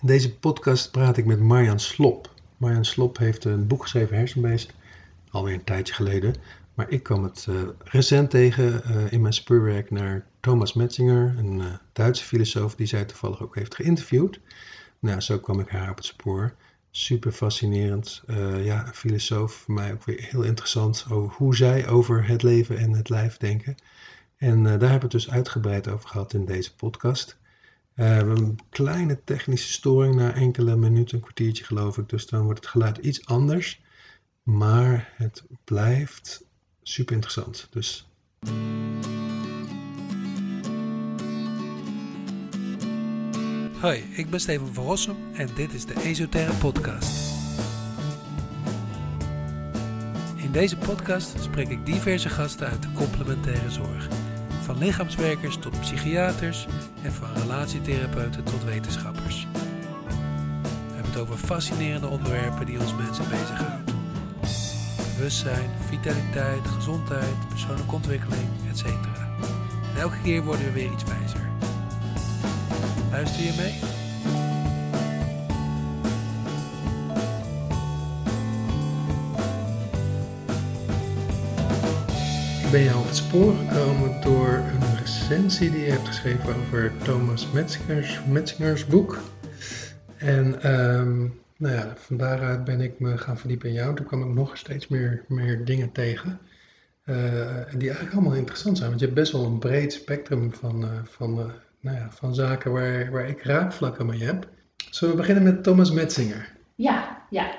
In deze podcast praat ik met Marjan Slop. Marjan Slop heeft een boek geschreven, Hersenbeest, alweer een tijdje geleden. Maar ik kwam het uh, recent tegen uh, in mijn speurwerk naar Thomas Metzinger, een uh, Duitse filosoof die zij toevallig ook heeft geïnterviewd. Nou, zo kwam ik haar op het spoor. Super fascinerend. ja, een filosoof, voor mij ook weer heel interessant over hoe zij over het leven en het lijf denken. En daar hebben we het dus uitgebreid over gehad in deze podcast. We hebben een kleine technische storing na enkele minuten, een kwartiertje geloof ik. Dus dan wordt het geluid iets anders. Maar het blijft super interessant. Dus. Hoi, ik ben Steven van Rossum en dit is de Esoterre Podcast. In deze podcast spreek ik diverse gasten uit de complementaire zorg. Van lichaamswerkers tot psychiaters en van relatietherapeuten tot wetenschappers. We hebben het over fascinerende onderwerpen die ons mensen bezighouden bewustzijn, vitaliteit, gezondheid, persoonlijke ontwikkeling, etc. En elke keer worden we weer iets wijzer. Luister je mee? Ben jou op het spoor gekomen door een recensie die je hebt geschreven over Thomas Metzingers, boek. En um, nou ja, van daaruit ben ik me gaan verdiepen in jou. Toen kwam ik nog steeds meer, meer dingen tegen. Uh, die eigenlijk allemaal interessant zijn. Want je hebt best wel een breed spectrum van, uh, van, uh, nou ja, van zaken waar, waar ik raakvlakken mee heb. Zullen we beginnen met Thomas Metzinger? Ja, ja.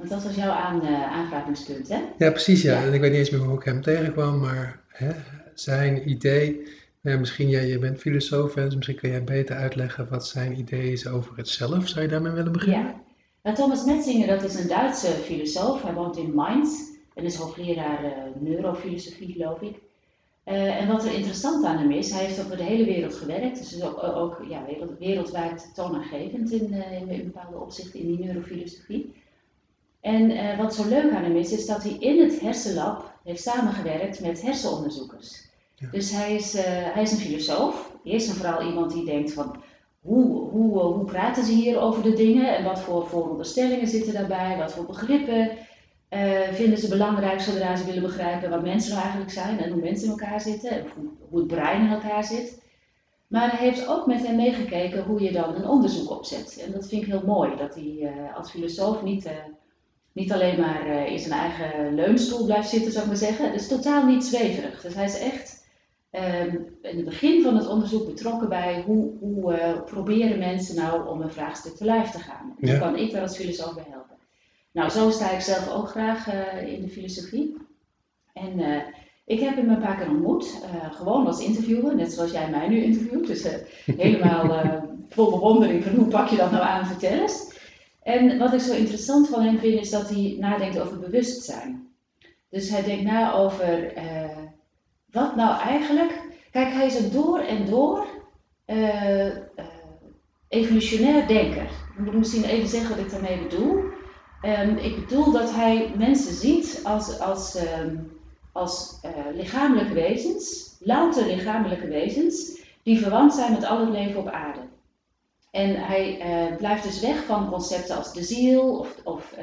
Want dat was jouw aan, aanvragingspunt, hè? Ja, precies. Ja. ja. En ik weet niet eens meer hoe ik hem tegenkwam, maar hè, zijn idee. Ja, misschien jij, je bent filosoof, dus misschien kun jij beter uitleggen wat zijn idee is over het zelf. Zou je daarmee willen beginnen? Ja. Nou, Thomas Metzinger, dat is een Duitse filosoof. Hij woont in Mainz en is hoogleraar uh, neurofilosofie, geloof ik. Uh, en wat er interessant aan hem is, hij heeft over de hele wereld gewerkt. Dus is ook, ook ja, wereld, wereldwijd toonaangevend in, uh, in, in, bepaalde opzichten in die neurofilosofie. En wat zo leuk aan hem is, is dat hij in het hersenlab heeft samengewerkt met hersenonderzoekers. Ja. Dus hij is, hij is een filosoof. Eerst en vooral iemand die denkt van, hoe, hoe, hoe praten ze hier over de dingen en wat voor vooronderstellingen zitten daarbij, wat voor begrippen uh, vinden ze belangrijk zodra ze willen begrijpen wat mensen nou eigenlijk zijn en hoe mensen in elkaar zitten en hoe, hoe het brein in elkaar zit. Maar hij heeft ook met hem meegekeken hoe je dan een onderzoek opzet. En dat vind ik heel mooi, dat hij als filosoof niet, niet alleen maar in zijn eigen leunstoel blijft zitten, zou ik maar zeggen. Het is totaal niet zweverig. Dus hij is echt um, in het begin van het onderzoek betrokken bij hoe, hoe uh, proberen mensen nou om een vraagstuk te lijf te gaan. En hoe kan ik daar als filosoof bij helpen? Nou, zo sta ik zelf ook graag uh, in de filosofie. En uh, ik heb hem een paar keer ontmoet, gewoon als interviewer, net zoals jij mij nu interviewt. Dus helemaal vol bewondering van hoe pak je dat nou aan, vertel eens. En wat ik zo interessant van hem vind, is dat hij nadenkt over bewustzijn. Dus hij denkt na over wat nou eigenlijk? Kijk, hij is een door en door uh, uh, evolutionair denker. Ik moet misschien even zeggen wat ik daarmee bedoel. Um, ik bedoel dat hij mensen ziet als, als, um, als lichamelijke wezens, louter lichamelijke wezens, die verwant zijn met al het leven op aarde. En hij blijft dus weg van concepten als de ziel of, of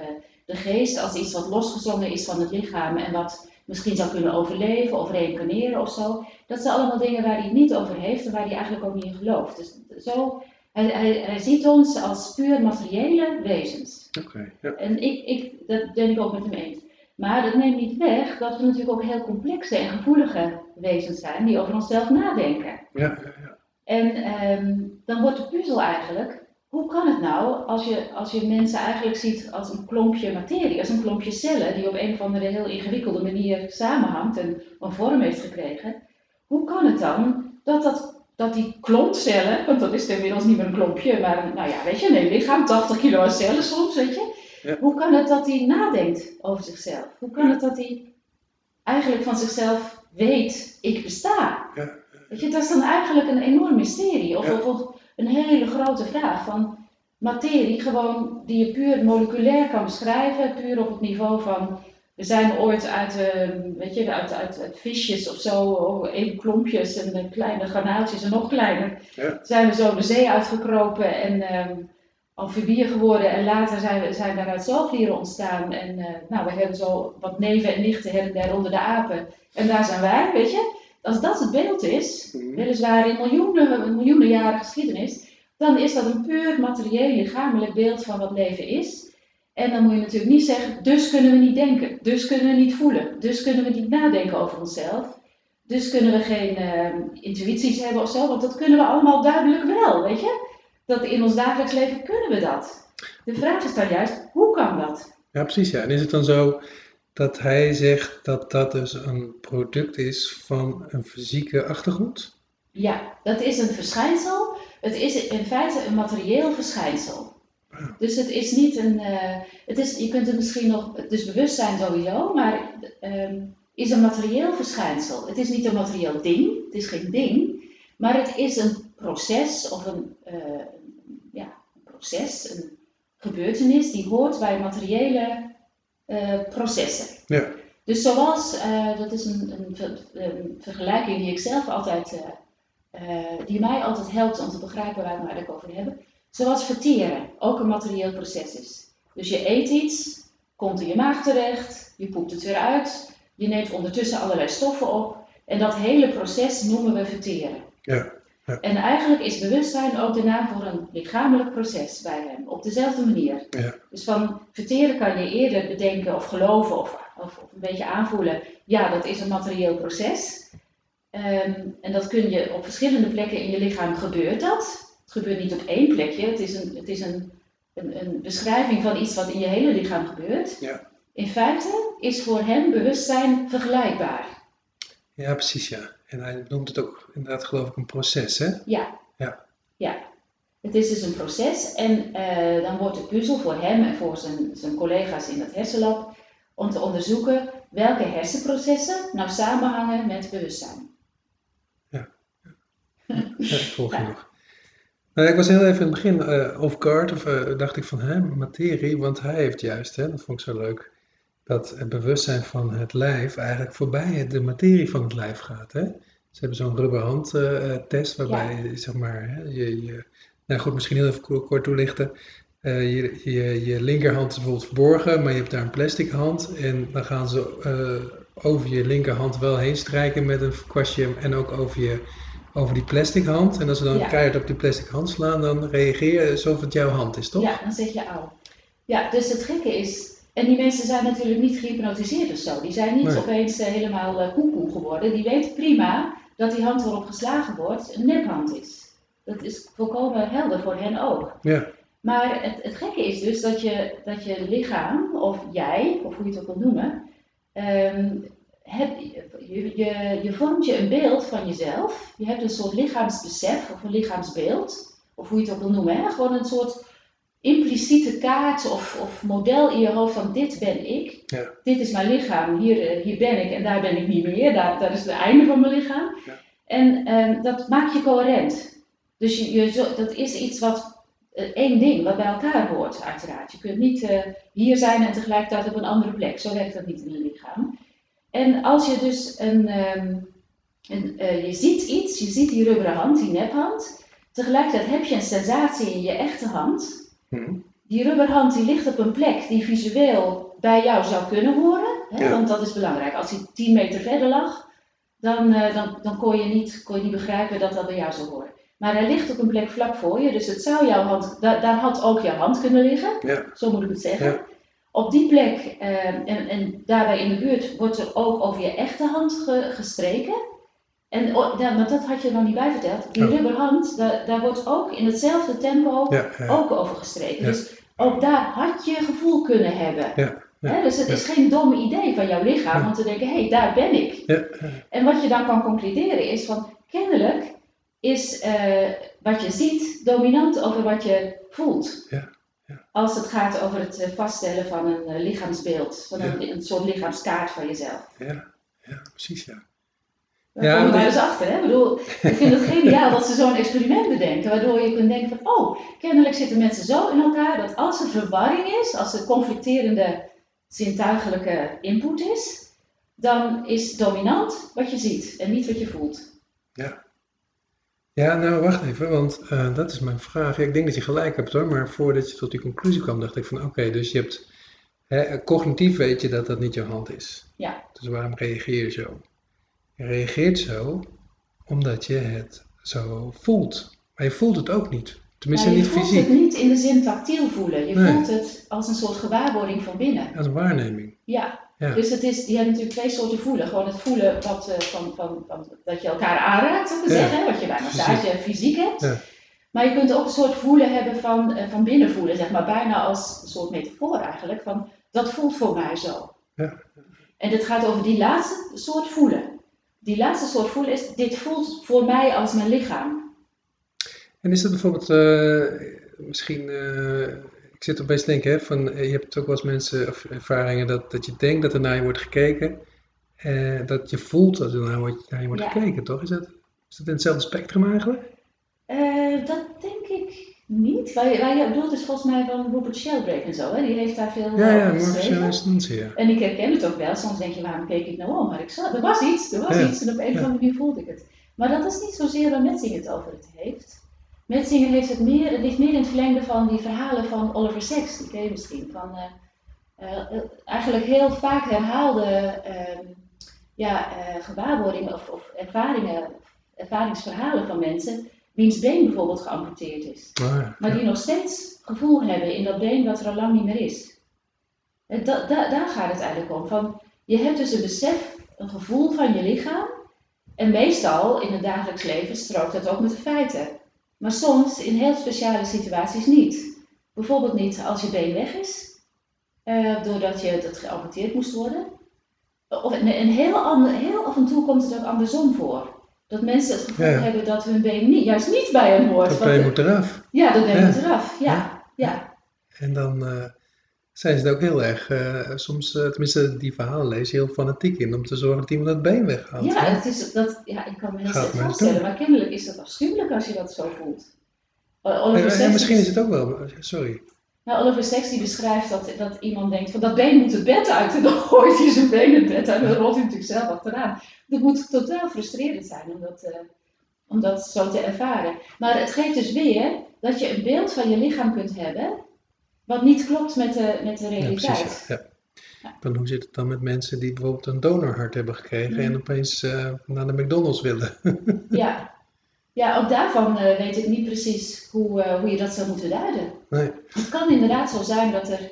de geest als iets wat losgezongen is van het lichaam en wat misschien zou kunnen overleven of reïncarneren of zo. Dat zijn allemaal dingen waar hij het niet over heeft en waar hij eigenlijk ook niet in gelooft. Dus zo, hij, hij, hij ziet ons als puur materiële wezens. Oké. ja. En ik, ik, dat ben ik ook met hem eens. Maar dat neemt niet weg dat we natuurlijk ook heel complexe en gevoelige wezens zijn die over onszelf nadenken. Ja, ja, ja. En um, dan wordt de puzzel eigenlijk, hoe kan het nou als je, als je mensen eigenlijk ziet als een klompje materie, als een klompje cellen die op een of andere heel ingewikkelde manier samenhangt en een vorm heeft gekregen? Hoe kan het dan dat, dat, dat die klompcellen, want dat is inmiddels niet meer een klompje, maar nou ja, weet je, een lichaam, 80 kilo aan cellen soms, weet je. Ja. Hoe kan het dat hij nadenkt over zichzelf? Hoe kan het dat hij eigenlijk van zichzelf weet, ik besta? Ja. Weet je, dat is dan eigenlijk een enorm mysterie. Of, of, een hele grote vraag van materie, gewoon die je puur moleculair kan beschrijven, puur op het niveau van we zijn ooit uit, uh, weet je, uit, uit, uit, visjes of zo, oh, even klompjes en kleine garnaaltjes en nog kleiner, ja. zijn we zo de zee uitgekropen en, amfibieën geworden en later zijn, we, zijn daaruit zoogdieren ontstaan. En eh, nou, we hebben zo wat neven en nichten her en der onder de apen. En daar zijn wij, weet je. Als dat het beeld is, Mhm. weliswaar in miljoenen, miljoenen jaren geschiedenis, dan is dat een puur materieel, lichamelijk beeld van wat leven is. En dan moet je natuurlijk niet zeggen, dus kunnen we niet denken, dus kunnen we niet voelen, dus kunnen we niet nadenken over onszelf. Dus kunnen we geen eh, intuïties hebben of zo, want dat kunnen we allemaal duidelijk wel, weet je? Dat in ons dagelijks leven kunnen we dat. De vraag is dan juist, hoe kan dat? Ja, precies. Ja. En is het dan zo dat hij zegt dat dat dus een product is van een fysieke achtergrond? Ja, dat is een verschijnsel. Het is in feite een materieel verschijnsel. Dus het is niet een. eh, het is, je kunt het misschien nog. Dus bewustzijn sowieso, maar ehm, is een materieel verschijnsel. Het is niet een materieel ding, het is geen ding, maar het is een proces of een, eh, ja, een proces, een gebeurtenis die hoort bij materiële processen. Ja. Dus zoals, eh, dat is een, een, ver- een vergelijking die ik zelf altijd, eh, eh, die mij altijd helpt om te begrijpen waar we het over hebben. Zoals verteren, ook een materieel proces is. Dus je eet iets, komt in je maag terecht, je poept het weer uit, je neemt ondertussen allerlei stoffen op. En dat hele proces noemen we verteren. Ja, ja. En eigenlijk is bewustzijn ook de naam voor een lichamelijk proces bij hem, op dezelfde manier. Ja. Dus van verteren kan je eerder bedenken of geloven of, of, of een beetje aanvoelen, ja, dat is een materieel proces. Ehm, en dat kun je op verschillende plekken in je lichaam gebeurt dat. Het gebeurt niet op één plekje, het is een, het is een, een, een beschrijving van iets wat in je hele lichaam gebeurt. Ja. In feite is voor hem bewustzijn vergelijkbaar. Ja, precies, ja. En hij noemt het ook inderdaad, geloof ik, een proces, hè? Ja. Ja. Ja. Het is dus een proces en eh, dan wordt de puzzel voor hem en voor zijn, zijn collega's in het hersenlab om te onderzoeken welke hersenprocessen nou samenhangen met bewustzijn. Ja, ik volg je Ja. nog. Nou, ik was heel even in het begin eh off guard, of eh, dacht ik van, hè, materie, want hij heeft juist, hè, dat vond ik zo leuk, dat het bewustzijn van het lijf eigenlijk voorbij de materie van het lijf gaat, hè. Ze hebben zo'n rubberhand eh, eh, test waarbij, je, zeg maar, hè, je, je, nou goed, misschien heel even ko- kort toelichten. Eh, je, je, je linkerhand is bijvoorbeeld verborgen, maar je hebt daar een plastic hand en dan gaan ze over je linkerhand wel heen strijken met een kwastje en ook over je over die plastic hand. En als ze dan Ja. keihard op die plastic hand slaan, dan reageer je alsof het jouw hand is, toch? Ja, dan zeg je au. Ja, dus het gekke is, en die mensen zijn natuurlijk niet gehypnotiseerd of zo. Die zijn niet Nee. opeens eh, helemaal koekoe geworden. Die weten prima dat die hand waarop geslagen wordt een nephand is. Dat is volkomen helder voor hen ook. Ja, Maar het, het gekke is dus dat je, dat je lichaam, of jij, of hoe je het ook wil noemen, ehm, heb, je, je, je vormt je een beeld van jezelf. Je hebt een soort lichaamsbesef of een lichaamsbeeld, of hoe je het ook wil noemen. Hè? Gewoon een soort impliciete kaart of, of model in je hoofd van dit ben ik, Ja. dit is mijn lichaam, hier, eh, hier ben ik en daar ben ik niet meer, daar, daar is het einde van mijn lichaam. Ja. En ehm, dat maakt je coherent. Dus je, je, zo- dat is iets wat eh, één ding wat bij elkaar hoort, uiteraard. Je kunt niet eh, hier zijn en tegelijkertijd op een andere plek. Zo werkt dat niet in een lichaam. En als je dus een, ehm, een je ziet iets, je ziet die rubberen hand, die nephand. Tegelijkertijd heb je een sensatie in je echte hand. Hm. Die rubberhand die ligt op een plek die visueel bij jou zou kunnen horen. Hè? Ja. Want dat is belangrijk. Als hij 10 meter verder lag, dan, eh, dan, dan kon, je niet, kon je niet begrijpen dat dat bij jou zou horen. Maar hij ligt op een plek vlak voor je, dus het zou jouw hand, da- daar had ook jouw hand kunnen liggen. Ja. Zo moet ik het zeggen. Ja. Op die plek eh, en, en daarbij in de buurt wordt er ook over je echte hand ge- gestreken. En maar dat had je nog niet bij verteld. Die Oh. rubberhand, daar, daar wordt ook in hetzelfde tempo ja, ja, ook over gestreken. Ja. Dus ook daar had je gevoel kunnen hebben. Dus het is geen dom idee van jouw lichaam om te denken, hé, hey, daar ben ik. En wat je dan kan concluderen is van, kennelijk is eh, wat je ziet dominant over wat je voelt. Als het gaat over het eh, vaststellen van een eh, lichaamsbeeld, van een, een soort lichaamskaart van jezelf. ja, ja, precies, ja. Daar Ja, komen wij is- dus achter. Hè? Ik, bedoel, ik vind het geniaal dat ze zo'n experiment bedenken, waardoor je kunt denken van, oh, kennelijk zitten mensen zo in elkaar dat als er verwarring is, als er conflicterende zintuigelijke input is, dan is dominant wat je ziet en niet wat je voelt. Ja, nou wacht even, want eh, dat is mijn vraag. Ja, ik denk dat je gelijk hebt hoor, maar voordat je tot die conclusie kwam, dacht ik van oké, dus je hebt, hè, cognitief weet je dat dat niet jouw hand is. Ja. Dus waarom reageer je zo? Je reageert zo omdat je het zo voelt. Maar je voelt het ook niet. Tenminste Nou, je niet voelt fysiek, het niet in de zin tactiel voelen. Je Nee. voelt het als een soort gewaarwording van binnen. als een waarneming. Ja. Ja. Dus het is, je hebt natuurlijk twee soorten voelen. Gewoon het voelen wat, eh, van, van, van, dat je elkaar aanraakt, maar Ja. zeggen. Wat je bij massage fysiek hebt. Ja. Maar je kunt ook een soort voelen hebben van, eh, van binnen voelen, zeg maar. Bijna als een soort metafoor eigenlijk. Van, dat voelt voor mij zo. Ja. En het gaat over die laatste soort voelen. Die laatste soort voelen is, dit voelt voor mij als mijn lichaam. En is dat bijvoorbeeld, eh, misschien, eh, ik zit opeens te denken, hè, van, eh, je hebt ook wel eens mensen of ervaringen dat, dat je denkt dat er naar je wordt gekeken, dat je voelt dat er naar, wordt- naar je wordt Ja. gekeken, toch? Is dat, is dat in hetzelfde spectrum eigenlijk? Niet. Waar je, waar je bedoelt is volgens mij van Robert Sheldrake en zo. Hè? Die heeft daar veel Ja, ja, over morgen geschreven. ja. En ik herken het ook wel. Soms denk je, waarom keek ik nou om? Maar ik zag, er was iets, er was Ja, iets. En op een of andere manier voelde ik het. Maar dat is niet zozeer waar Metzinger het over het heeft. Metzinger heeft het meer, het ligt meer in het verlengde van die verhalen van Oliver Sacks. Die ken je misschien. Van, eh, eh, eigenlijk heel vaak herhaalde ehm, ja, eh, gewaarwordingen of, of ervaringen, ervaringsverhalen van mensen. Wiens been bijvoorbeeld geamputeerd is. Ah, ja. Maar die nog steeds gevoel hebben in dat been wat er al lang niet meer is. Da, da- daar gaat het eigenlijk om. Van, je hebt dus een besef, een gevoel van je lichaam. En meestal in het dagelijks leven strookt dat ook met de feiten. Maar soms in heel speciale situaties niet. Bijvoorbeeld niet als je been weg is, eh, doordat je dat geamputeerd moest worden. Of, en en heel, ander, heel af en toe komt het ook andersom voor. Dat mensen het gevoel Ja, hebben dat hun been niet, juist niet bij hen hoort. Dat been moet eraf. ja, dat ben Ja. ik eraf. Ja, ja. En dan eh, zijn ze er ook heel erg, eh, soms, eh, tenminste die verhalen lees je heel fanatiek in, om te zorgen dat iemand het been weghaalt. Ja, hè? het is, dat, ja, ik kan me heel Gaat slecht voorstellen, maar kennelijk is dat afschuwelijk als je dat zo voelt. En, en misschien is het ook wel, sorry. Nou, Oliver Sacks die beschrijft dat, dat iemand denkt van dat been moet het bed uit en dan gooit hij zijn been het bed uit en dan rolt hij natuurlijk zelf achteraan. Dat moet totaal frustrerend zijn om dat, eh, om dat zo te ervaren. Maar het geeft dus weer dat je een beeld van je lichaam kunt hebben wat niet klopt met de, met de Ja, realiteit. precies. Ja. Ja. Dan hoe zit het dan met mensen die bijvoorbeeld een donorhart hebben gekregen Mhm. en opeens eh, naar de McDonald's willen? Ja, ja ook daarvan eh, weet ik niet precies hoe, eh, hoe je dat zou moeten duiden. Nee. Het kan inderdaad zo zijn dat er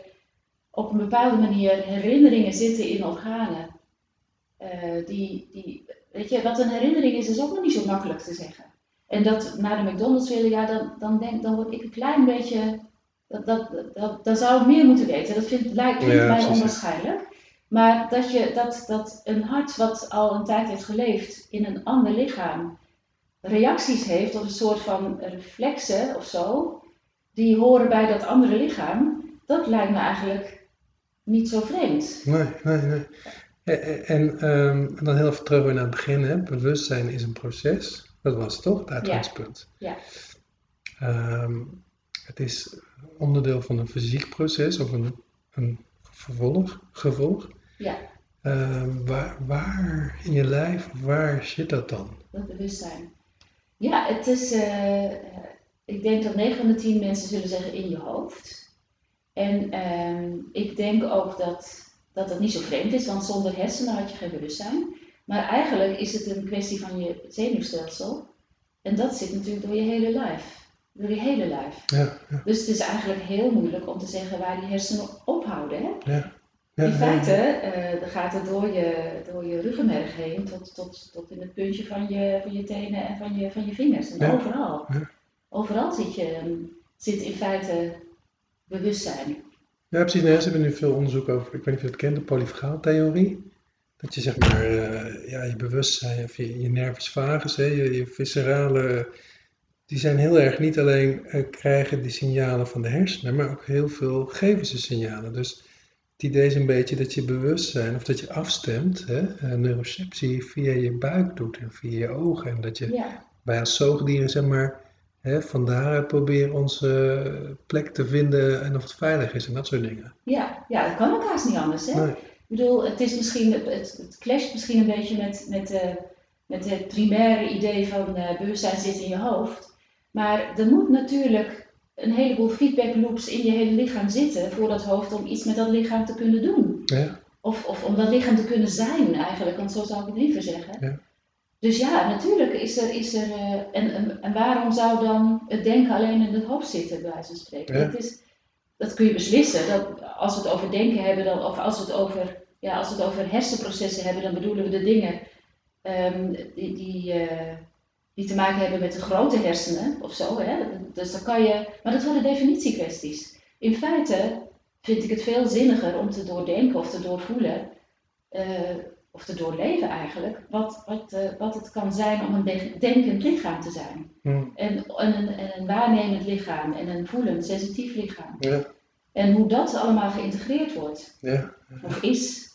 op een bepaalde manier herinneringen zitten in organen. eh, die, die, weet je, wat een herinnering is, is ook nog niet zo makkelijk te zeggen. En dat naar de McDonald's willen, ja, dan, dan, denk, dan word ik een klein beetje. Dat, dat, dat, dan zou ik meer moeten weten. Dat vind, lijkt Ja, mij precies. onwaarschijnlijk. Maar dat, je, dat, dat een hart wat al een tijd heeft geleefd in een ander lichaam reacties heeft of een soort van reflexen of zo, die horen bij dat andere lichaam, dat lijkt me eigenlijk niet zo vreemd. Nee, nee, nee. En, en ehm, dan heel even terug weer naar het begin. Hè. Bewustzijn is een proces. Dat was toch, het uitgangspunt. Ja. Ehm, het is onderdeel van een fysiek proces of een, een vervolg, gevolg. Ja. Ehm, waar, waar in je lijf, waar zit dat dan? Dat bewustzijn. Ja, het is, eh, ik denk dat 9 van de 10 mensen zullen zeggen in je hoofd. En ehm, ik denk ook dat, dat dat niet zo vreemd is, want zonder hersenen had je geen bewustzijn. Maar eigenlijk is het een kwestie van je zenuwstelsel. En dat zit natuurlijk door je hele lijf. Door je hele lijf. Ja, ja, Dus het is eigenlijk heel moeilijk om te zeggen waar die hersenen ophouden. Hè? ja. In feite dan gaat het door je, door je ruggenmerg heen tot, tot, tot in het puntje van je, van je tenen en van je, van je vingers. En Ja. overal. Ja. Overal zit, je, ehm, zit in feite bewustzijn. Ja, precies. Nee, ze hebben nu veel onderzoek over, ik weet niet of je het kent, de polyfagaaltheorie. Dat je zeg maar, eh, ja, je bewustzijn of je, je nervus vagus, hè, je, je viscerale, die zijn heel erg niet alleen eh, krijgen die signalen van de hersenen, maar ook heel veel geven ze signalen. Dus het idee is een beetje dat je bewustzijn of dat je afstemt, hè, eh, neuroceptie via je buik doet en via je ogen. En dat je Ja, wij als zoogdieren, zeg maar, hè, van daaruit proberen onze plek te vinden en of het veilig is en dat soort dingen. ja, ja, dat kan ook haast niet anders. Hè? Nee. Ik bedoel, het, is misschien, het, het, clasht misschien een beetje met, met de, met het primaire idee van uh, bewustzijn zit in je hoofd. Maar er moet natuurlijk een heleboel feedback loops in je hele lichaam zitten voor dat hoofd om iets met dat lichaam te kunnen doen. Ja. Of, of om dat lichaam te kunnen zijn eigenlijk, want zo zou ik het liever zeggen. Ja. Dus ja, natuurlijk is er, is er uh, en, en, en, waarom zou dan het denken alleen in het hoofd zitten, bij wijze van spreken? Ja. Dat, is, dat kun je beslissen. Dat, als we het over denken hebben, dan, of als we, het over, ja, als we het over hersenprocessen hebben, dan bedoelen we de dingen um, die, die, uh, die te maken hebben met de grote hersenen of zo. Hè? Dus dan kan je, maar dat worden definitiekwesties. In feite vind ik het veel zinniger om te doordenken of te doorvoelen, uh, of te doorleven eigenlijk, wat, wat, uh, wat het kan zijn om een denkend lichaam te zijn. Hmm. En, en, een, en een waarnemend lichaam en een voelend, sensitief lichaam. Ja. En hoe dat allemaal geïntegreerd wordt, Ja. of is.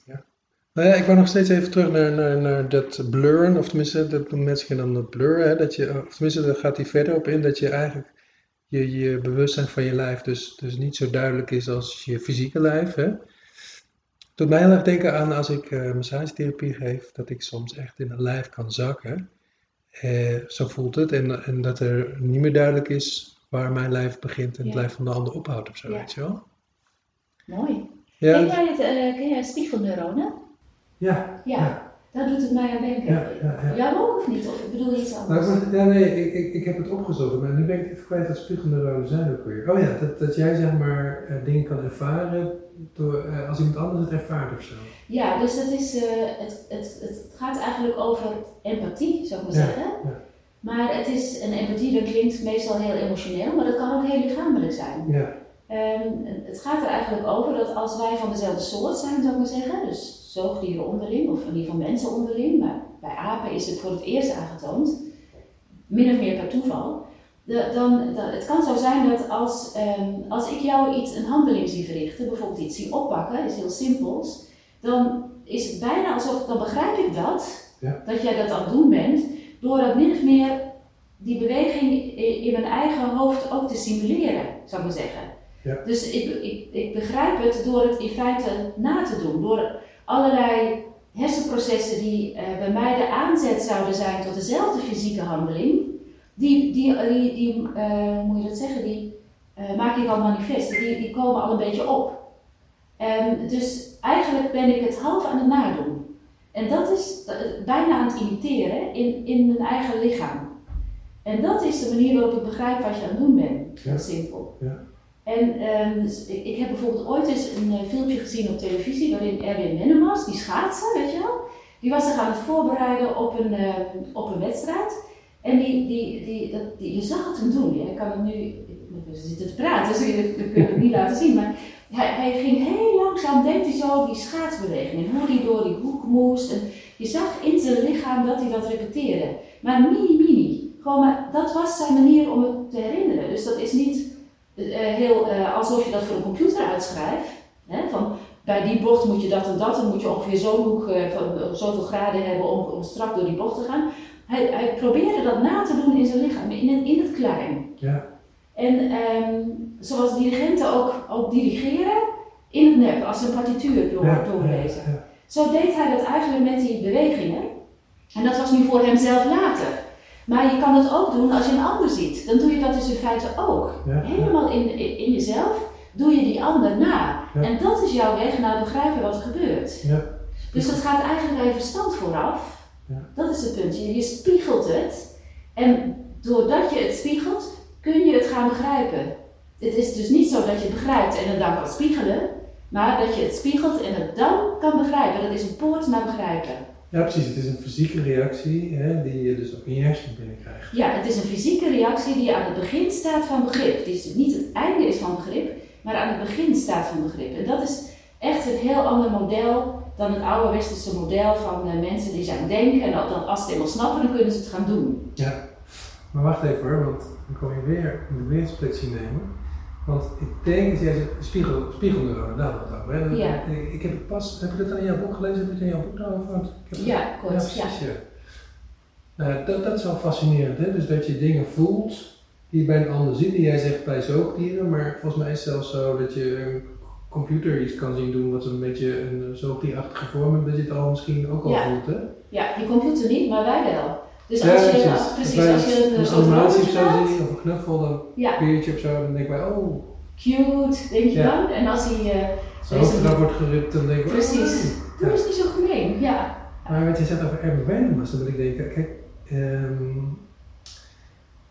Nou ja, ik wou nog steeds even terug naar, naar, naar dat blurren, of tenminste, dat doen mensen dan dat blurren, hè, dat je, of tenminste, daar gaat hij verder op in, dat je eigenlijk je, je bewustzijn van je lijf dus, dus niet zo duidelijk is als je fysieke lijf. Hè. Doet mij heel erg denken aan als ik uh, massagetherapie geef, dat ik soms echt in een lijf kan zakken. Eh, zo voelt het. En, en dat er niet meer duidelijk is waar mijn lijf begint en het lijf van de ander ophoudt of zo, Ja. weet je wel? Mooi. Ja, Ken jij, het, eh, ken jij spiegelneuronen? Ja, Ja, daar doet het mij aan denken. ja, ja, ja. Ook of niet? Of bedoel je iets Nou, anders? ik, ja, nee, ik, ik, ik heb het opgezocht, maar nu ben ik even kwijt wat spiegelneuronen zijn ook weer. Oh ja, dat, dat jij zeg maar eh, dingen kan ervaren door, eh, als iemand anders het ervaart of zo. Ja, dus dat is, eh, het, het, het gaat eigenlijk over empathie, zou ik maar zeggen. ja. Maar het is, een empathie dat klinkt meestal heel emotioneel, maar dat kan ook heel lichamelijk zijn. Ja, Ehm, het gaat er eigenlijk over dat als wij van dezelfde soort zijn, zou ik maar zeggen, dus zoogdieren onderling, of in ieder geval mensen onderling, maar bij apen is het voor het eerst aangetoond, min of meer per toeval, de- dan, het kan zo zijn dat als, ehm, als ik jou iets, een handeling zie verrichten, bijvoorbeeld iets zie oppakken, is heel simpels, dan is het bijna alsof, dan begrijp ik dat, Ja. dat jij dat aan het doen bent, door dat min of meer die beweging in mijn eigen hoofd ook te simuleren, zou ik maar zeggen. Ja. Dus ik, ik, ik begrijp het door het in feite na te doen, door allerlei hersenprocessen die eh, bij mij de aanzet zouden zijn tot dezelfde fysieke handeling, die, die, die, die eh, moet je dat zeggen, die eh, maak ik al manifest, die, die komen al een beetje op. Ehm, dus eigenlijk ben ik het half aan het nadoen. En dat is bijna aan het imiteren in, in mijn eigen lichaam. En dat is de manier waarop ik begrijp wat je aan het doen bent. Ja. simpel. Ja. En ehm, dus ik, ik heb bijvoorbeeld ooit eens een eh, filmpje gezien op televisie waarin Erwin Mennemars, die schaatser, weet je wel, die was zich aan het voorbereiden op een, eh, op een wedstrijd. En die, die, die, dat, die, je zag het hem doen. Ja. Ik kan het nu, we zitten te praten, dus we we kunnen het niet laten zien. Maar hij, hij ging heel langzaam, deed hij zo die schaatsbeweging. En hoe hij door die hoek moest. En je zag in zijn lichaam dat hij dat repeteerde. Maar mini, mini. Gewoon, maar dat was zijn manier om het te herinneren. Dus dat is niet heel eh, alsof je dat voor een computer uitschrijft. Hè? Van, bij die bocht moet je dat en dat, en moet je ongeveer zo'n hoek eh, van eh, zoveel graden hebben om, om strak door die bocht te gaan. Hij, hij probeerde dat na te doen in zijn lichaam, in, het- in het klein. ja, En ehm, zoals dirigenten ook, ook dirigeren in het nep, als ze een partituur door, ja, doorlezen. ja, Zo deed hij dat eigenlijk met die bewegingen. En dat was nu voor hemzelf later. Maar je kan het ook doen als je een ander ziet. Dan doe je dat dus in feite ook. Ja. Helemaal in, in, in jezelf doe je die ander na. Ja. En dat is jouw weg naar begrijpen wat er gebeurt. ja, Dus dat gaat eigenlijk aan je verstand vooraf. Ja. Dat is het punt. Je, je spiegelt het. En doordat je het spiegelt, kun je het gaan begrijpen. Het is dus niet zo dat je het begrijpt en het dan kan spiegelen. Maar dat je het spiegelt en het dan kan begrijpen. Dat is een poort naar begrijpen. Ja, precies. Het is een fysieke reactie hè, die je dus ook in je hersenen binnenkrijgt. Ja, het is een fysieke reactie die aan het begin staat van begrip. Die is niet het einde is van begrip, maar aan het begin staat van begrip. En dat is echt een heel ander model dan het oude westerse model van eh, mensen die zijn denken. En dat, als ze het eenmaal snappen, dan kunnen ze het gaan doen. Ja, maar wacht even hoor, want dan kom je weer, een splitsing nemen. Want ik denk, jij zegt spiegel, spiegelneuronen, daar we het over. Hè? Ja. Ik, ik heb pas, heb je dat aan jouw boek gelezen? Heb je het in jouw boek daarover? Want ik heb het- Ja, kort. Ja, precies, ja. Nou, dat, dat is wel fascinerend, hè? Dus dat je dingen voelt die je bij een ander ziet. Die jij zegt bij zoogdieren, maar volgens mij is het zelfs zo dat je een computer iets kan zien doen wat een beetje een zoogdierachtige vorm heeft, dat je het al misschien ook al Ja. voelt, hè? Ja, die computer niet, maar wij wel. Dus als je, precies. als- precies, je een een animatie of zo zien, of een knuffel, dan ja, beertje of zo, dan denken wij, oh, cute, denk je Ja. dan. En als hij, eh, zijn Deze- hoofd eraf wordt gerupt, dan denken we, Precies. oh, doe ja. eens niet zo gemeen. Ja, Maar wat je zegt over Erwin Wennemars, dan moet ik denken, kijk, ehm,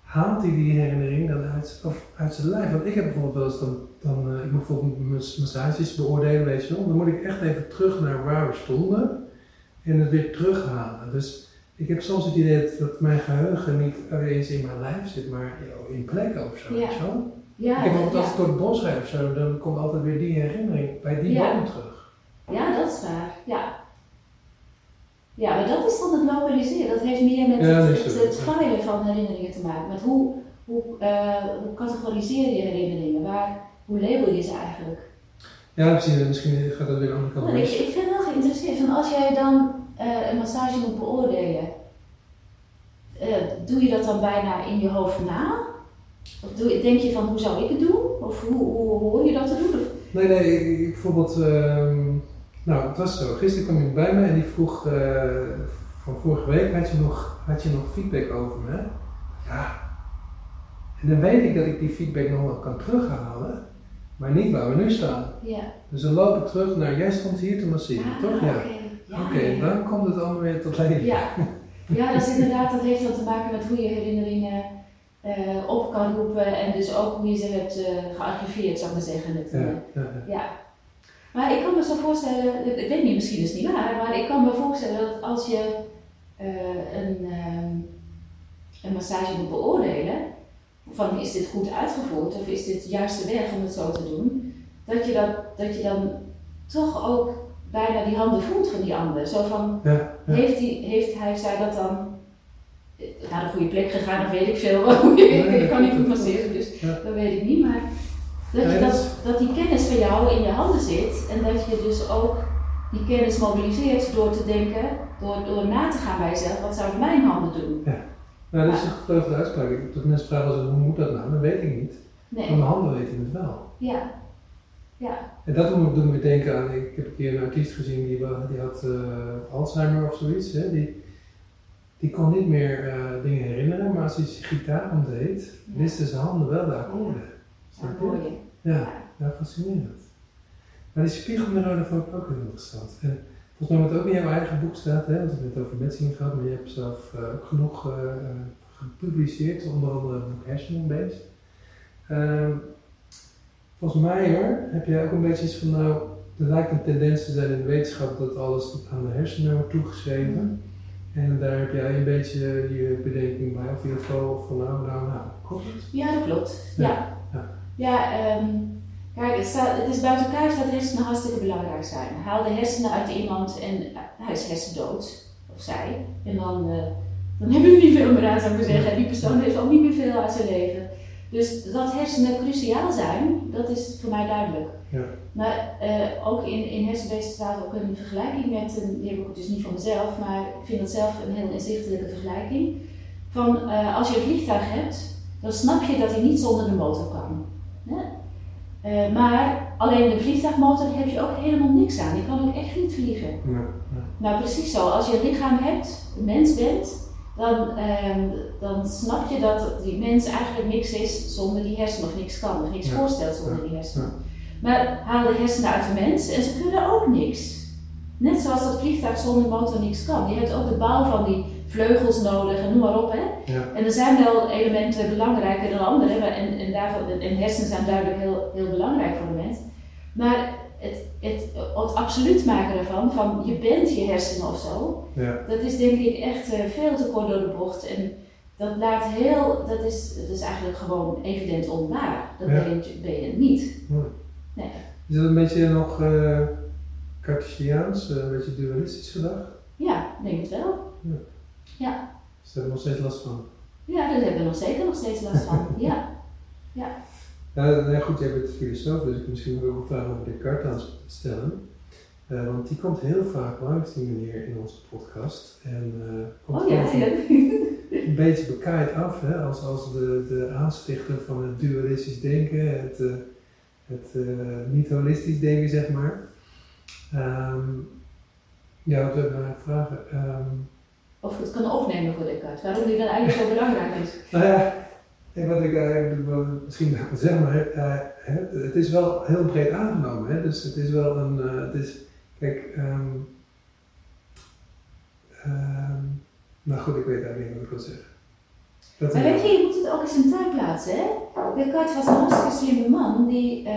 haalt hij die herinnering dan uit, of uit zijn lijf? Want ik heb bijvoorbeeld wel eens dan, dan eh, ik moet bijvoorbeeld mas- massages beoordelen, weet je wel, dan moet ik echt even terug naar waar we stonden en het weer terughalen. Dus ik heb soms het idee dat, dat mijn geheugen niet eens in mijn lijf zit, maar in plekken of zo. Ja. wel? ja, ik heb bijvoorbeeld als ik door het bos rijd of zo, dan komt altijd weer die herinnering bij die Ja. boom terug. ja, dat is waar. Ja. Ja, maar dat is dan het lokaliseren. Dat heeft meer met Ja, het, is het, zo. het filen van herinneringen te maken. Met hoe, hoe, eh, hoe categoriseer je herinneringen? Waar, hoe label je ze eigenlijk? Ja, precies. Misschien gaat dat weer de andere kant op. ik, ik wel geïnteresseerd van als jij dan eh, een massage moet beoordelen, eh, doe je dat dan bijna in je hoofd na? Of doe, denk je van hoe zou ik het doen? Of hoe, hoe hoor je dat te doen? Nee, nee, ik, ik bijvoorbeeld, ehm, nou het was zo, gisteren kwam iemand bij me en die vroeg, eh, van vorige week had je, nog, had je nog feedback over me? Ja. En dan weet ik dat ik die feedback nog wel kan terughalen, maar niet waar we nu staan. ja. Dus dan loop ik terug naar, jij stond hier te masseren, Ah, toch? Ja. Oké, ja, dan komt het allemaal weer tot leven. Ja, ja dat is inderdaad, dat heeft dan te maken met hoe je herinneringen eh, op kan roepen en dus ook hoe je ze hebt eh, gearchiveerd, zou ik maar zeggen. Het, Ja, eh, ja, ja. Maar ik kan me zo voorstellen, ik, weet niet, misschien is het niet waar, maar ik kan me voorstellen dat als je een, ehm, een massage moet beoordelen, van is dit goed uitgevoerd of is dit de juiste weg om het zo te doen, dat je, dat, dat je dan toch ook bijna die handen voelt van die ander. Zo van, Ja, ja. heeft, die, heeft hij zij dat dan eh, naar de goede plek gegaan, of weet ik veel. ik kan niet goed dat masseren, dus Ja. dat weet ik niet. Maar dat, je dat die kennis van jou in je handen zit en dat je dus ook die kennis mobiliseert door te denken, door, door na te gaan bij jezelf, wat zou ik mijn handen doen? Nou, dat is een gevleugelde uitspraak. Ik- Dat mensen vragen eens, hoe moet dat nou? Dat weet ik niet. Maar Nee, mijn handen weten het wel. ja, ja, En dat doet me, denken aan, ik heb een keer een artiest gezien die, die had eh, Alzheimer of zoiets. Hè? Die, die kon niet meer eh, dingen herinneren, maar als hij zijn gitaar omdeed, wisten zijn handen wel de akkoorden. ja, Snap hoor je? je. Ja, ja, fascinerend. Maar die spiegelneuronen vond ik ook heel interessant. En volgens mij wat ook in jouw eigen boek staat, hè, want we hebben het over metsingen gehad, maar je hebt zelf eh, ook genoeg eh, gepubliceerd, onder andere het boek Based. Ehm, volgens mij hoor, heb jij ook een beetje iets van, nou, er lijkt een tendens te zijn in de wetenschap dat alles aan de hersenen wordt toegeschreven. En daar heb jij een beetje je bedenking bij, of in ieder geval van nou, nou, nou, klopt het? Ja, dat klopt. Ja, Ja. ja. Ja, ehm, kijk, het, staat, het is buiten kijf dat hersenen hartstikke belangrijk zijn. Haal de hersenen uit iemand en eh, hij is hersendood, of zij. En dan, eh, dan hebben we niet veel meer aan, zou ik zeggen. En die persoon heeft ook niet meer veel uit zijn leven. Dus dat hersenen cruciaal zijn, dat is voor mij duidelijk. Ja. Maar eh, ook in, in staat ook een vergelijking met, een, die heb ik dus niet van mezelf, maar ik vind dat zelf een heel inzichtelijke vergelijking. Van als je een vliegtuig hebt, dan snap je dat hij niet zonder de motor kan. Hè? Eh, maar alleen de vliegtuigmotor heb je ook helemaal niks aan. Die kan ook echt niet vliegen. Ja, ja. Nou, precies zo. Als je een lichaam hebt, een mens bent, dan, ehm, dan snap je dat die mens eigenlijk niks is zonder die hersenen, of niks kan, of niks Ja. voorstelt zonder die hersenen. Maar haal de hersenen uit de mens en ze kunnen ook niks. Net zoals dat vliegtuig zonder motor niks kan. Je hebt ook de bouw van die vleugels nodig en noem maar op. Hè? Ja. En er zijn wel elementen belangrijker dan andere. En, en, daarvan, en hersenen zijn duidelijk heel, heel belangrijk voor de mens. Maar het, het, het absoluut maken ervan, van je bent je hersenen of zo, ja. dat is denk ik echt eh, veel te kort door de bocht. En dat laat heel, dat is, dat is eigenlijk gewoon evident onwaar. Dat Ja. ben, je, ben je niet. Nee. Is dat een beetje nog eh Cartesiaans, eh, een beetje dualistisch gedacht? Ja, ik denk het wel. Is daar nog steeds last van? Ja, daar hebben we nog zeker nog steeds last van. Ja. Ja, nou goed, jij bent filosoof, dus ik misschien ook een vraag over Descartes aan stellen. Eh, want die komt heel vaak langs, die meneer, in onze podcast. En eh, komt Oh ja, ja. een beetje bekaaid af, hè, als, als de, de aanstichter van het dualistisch denken, het, eh, het eh, niet holistisch denken, zeg maar. Ehm, ja, wat wil ik nou vragen? Ehm, Of het kan opnemen voor Descartes. Waarom die dan eigenlijk zo belangrijk is. nou ja, en wat ik eigenlijk wel misschien zeggen, maar eh, het, is wel heel breed aangenomen. Hè? Dus het is wel een, het is, kijk, ehm, nou goed, ik weet eigenlijk niet wat ik wil zeggen. Dat Maar weet je, je moet het ook eens in tijd plaatsen. Hè? Descartes was een hartstikke slimme man die,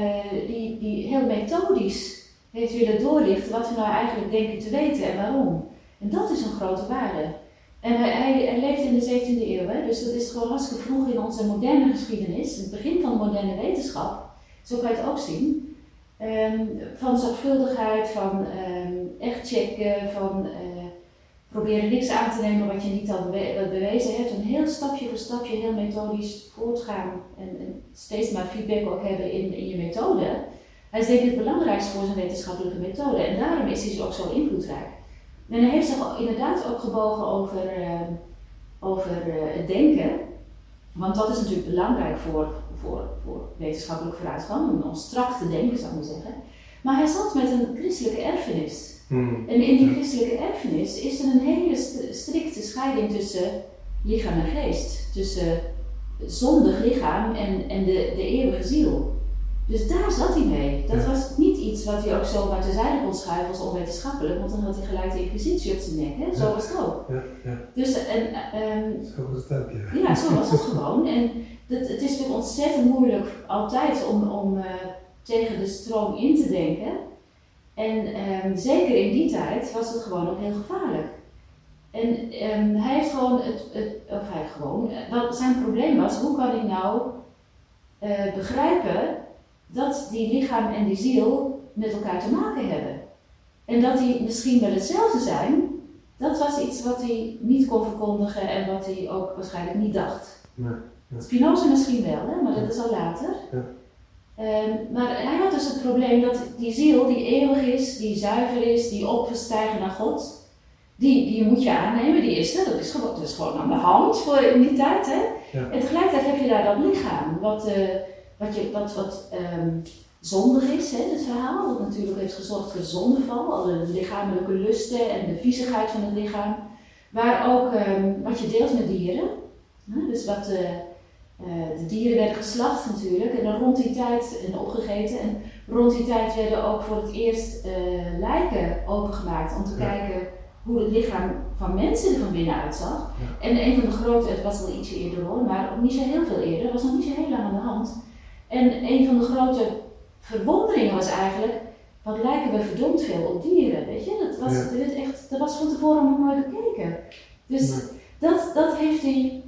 die, die heel methodisch heeft willen doorlichten wat we nou eigenlijk denken te weten en waarom. En dat is een grote waarde. En hij, leefde in de 17e eeuw, hè? dus dat is gewoon hartstikke vroeg in onze moderne geschiedenis, het begin van de moderne wetenschap. Zo kan je het ook zien. Ehm, van zorgvuldigheid, van ehm, echt checken, van eh, proberen niks aan te nemen wat je niet al bewezen hebt. En heel stapje voor stapje, heel methodisch voortgaan en, en steeds maar feedback ook hebben in, in je methode. Hij is denk ik het belangrijkste voor zijn wetenschappelijke methode en daarom is hij ook zo invloedrijk. En hij heeft zich inderdaad ook gebogen over, eh, over eh, het denken, want dat is natuurlijk belangrijk voor, voor, voor wetenschappelijk vooruitgang, om ons strak te denken zou ik maar zeggen. Maar hij zat met een christelijke erfenis. Hmm. En in die christelijke erfenis is er een hele st- strikte scheiding tussen lichaam en geest. Tussen zondig lichaam en, en de, de eeuwige ziel. Dus daar zat hij mee. Dat Ja. was niet iets wat hij ook zomaar terzijde kon schuiven als onwetenschappelijk, want dan had hij gelijk de inquisitie op zijn nek. Hè? Zo Ja. was het ook. Ja, ja, Dus, en, ehm, zo was het ook, ja. ja, zo was het gewoon. En het, het is natuurlijk ontzettend moeilijk altijd om, om eh, tegen de stroom in te denken. En ehm, zeker in die tijd was het gewoon ook heel gevaarlijk. En ehm, hij heeft gewoon het, het of hij gewoon, eh, wat zijn probleem was, hoe kan ik nou eh, begrijpen dat die lichaam en die ziel met elkaar te maken hebben? En dat die misschien wel hetzelfde zijn, dat was iets wat hij niet kon verkondigen en wat hij ook waarschijnlijk niet dacht. Nee, ja. Spinoza misschien wel, hè? maar dat is al later. Ja. Ehm, maar hij had dus het probleem dat die ziel die eeuwig is, die zuiver is, die op wil stijgen naar God, die, die moet je aannemen, die is er, dat is gewoon, dat is gewoon aan de hand voor in die tijd. Hè? Ja. En tegelijkertijd heb je daar dat lichaam, wat, eh, wat, je, wat, wat zondig is, hè, het verhaal, dat natuurlijk heeft gezorgd voor zondeval, al de lichamelijke lusten en de viezigheid van het lichaam, waar ook ehm, wat je deelt met dieren. hè, dus wat eh, eh, de dieren werden geslacht natuurlijk en dan rond die tijd en opgegeten. En rond die tijd werden ook voor het eerst eh, lijken opengemaakt om te Ja. kijken hoe het lichaam van mensen er van binnen uitzag. En een van de grote, het was wel ietsje eerder hoor, maar ook niet zo heel veel eerder, was nog niet zo heel lang aan de hand. En een van de grote verwonderingen was eigenlijk, wat lijken we verdomd veel op dieren, weet je? Dat was, Ja. werd echt, dat was van tevoren nog nooit bekeken. Dus Nee. dat, dat heeft hij.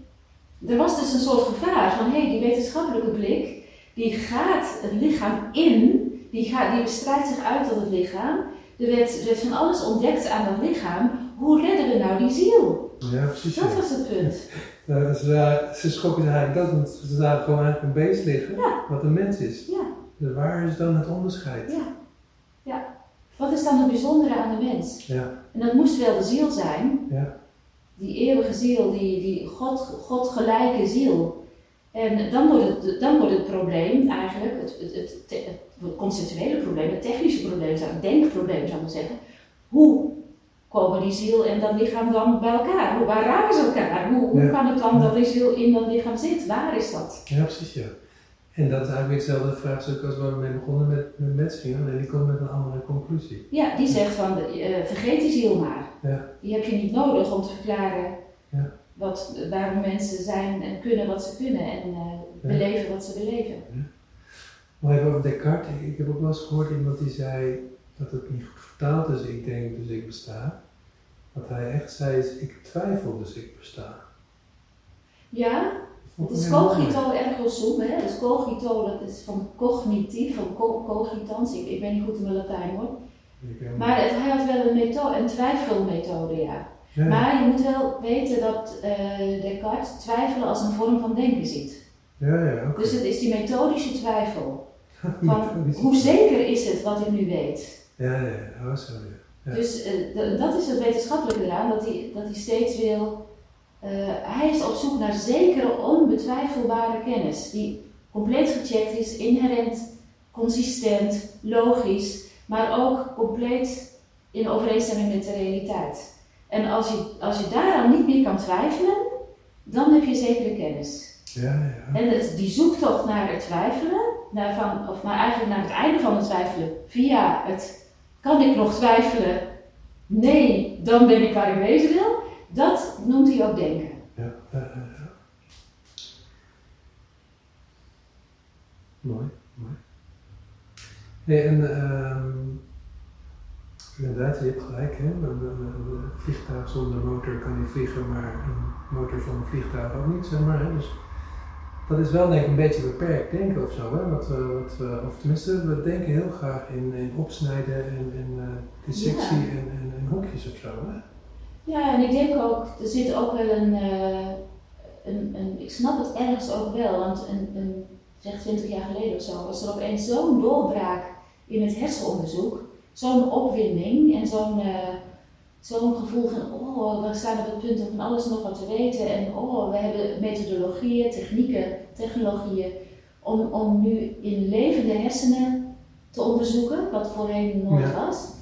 Er was dus een soort gevaar van hé, hey, die wetenschappelijke blik, die gaat het lichaam in, die, gaat, die bestrijdt zich uit tot het lichaam. Er werd, er werd van alles ontdekt aan dat lichaam. Hoe redden we nou die ziel? Ja, precies. Dat was het punt. Nou, ze, zagen- ze schrokken zich eigenlijk dat, want ze zagen gewoon eigenlijk een beest liggen, Ja. wat een mens is. Ja, Dus waar is dan het onderscheid? ja, ja. Wat is dan het bijzondere aan de mens? Ja, En dat moest wel de ziel zijn. Ja. Die eeuwige ziel, die, die God, God gelijke ziel. En dan wordt het, dan wordt het probleem eigenlijk, het, het, het, het conceptuele probleem, het technische probleem, het denkprobleem zou ik maar zeggen. Hoe komen die ziel en dat lichaam dan bij elkaar? Hoe, waar raken ze elkaar? Hoe, hoe Ja. kan het dan dat die ziel in dat lichaam zit? Waar is dat? ja, precies ja. En dat is eigenlijk hetzelfde vraagstuk als waar we mee begonnen met, met. En die komt met een andere conclusie. Ja, die zegt van, eh, vergeet die ziel maar. Ja. Die heb je niet nodig om te verklaren Ja. wat, waarom mensen zijn en kunnen wat ze kunnen en eh, beleven wat ze beleven. Maar even over Descartes. Ik, ik heb ook wel eens gehoord iemand die zei dat het niet goed vertaald is. Ik denk dus ik besta. Wat hij echt zei is, ik twijfel dus ik besta. Ja, het is cogito ergo sum, hè. Dus cogito, dat is van cognitief, van co- cogitans. Ik, ik ben niet goed in mijn Latijn hoor. Heb- Maar het, hij had wel een, methode, een twijfelmethode, ja. ja, Maar je moet wel weten dat eh, Descartes twijfelen als een vorm van denken ziet. ja, ja, oké. Dus het is die methodische twijfel. Van hoe zeker is het wat ik nu weet? Ja, ja, ja, oh, zo, ja. Dus eh, dat is het wetenschappelijke eraan, dat hij, dat hij steeds wil. eh, hij is op zoek naar zekere, onbetwijfelbare kennis, die compleet gecheckt is, inherent consistent, logisch, maar ook compleet in overeenstemming met de realiteit. En als je, als je daaraan niet meer kan twijfelen, dan heb je zekere kennis. Ja, ja. En het, die zoektocht naar het twijfelen, naar van, of maar eigenlijk naar het einde van het twijfelen, via het kan ik nog twijfelen? Nee, dan ben ik waar ik wezen wil. Dat noemt hij ook denken. Ja. Mooi, mooi. Hey, en ehm inderdaad, je hebt gelijk, hè? Een vliegtuig zonder motor kan niet vliegen, maar een motor zonder vliegtuig ook niet, zeg maar. Hè? Dus dat is wel denk ik een beetje beperkt denken of zo, hè? Wat we, wat we, of tenminste, we denken heel graag in, in opsnijden en, uh, dissectie Ja. en, en, en hokjes of zo, hè? Ja, en ik denk ook, er zit ook wel een, eh, een, een ik snap het ergens ook wel, want een, een, zeg 20 jaar geleden of zo, was er opeens zo'n doorbraak in het hersenonderzoek, zo'n opwinding en zo'n eh, zo'n gevoel van, oh, we staan op het punt om van alles nog wat te weten en oh, we hebben methodologieën, technieken, technologieën, om, om nu in levende hersenen te onderzoeken, wat voorheen nooit Ja. was.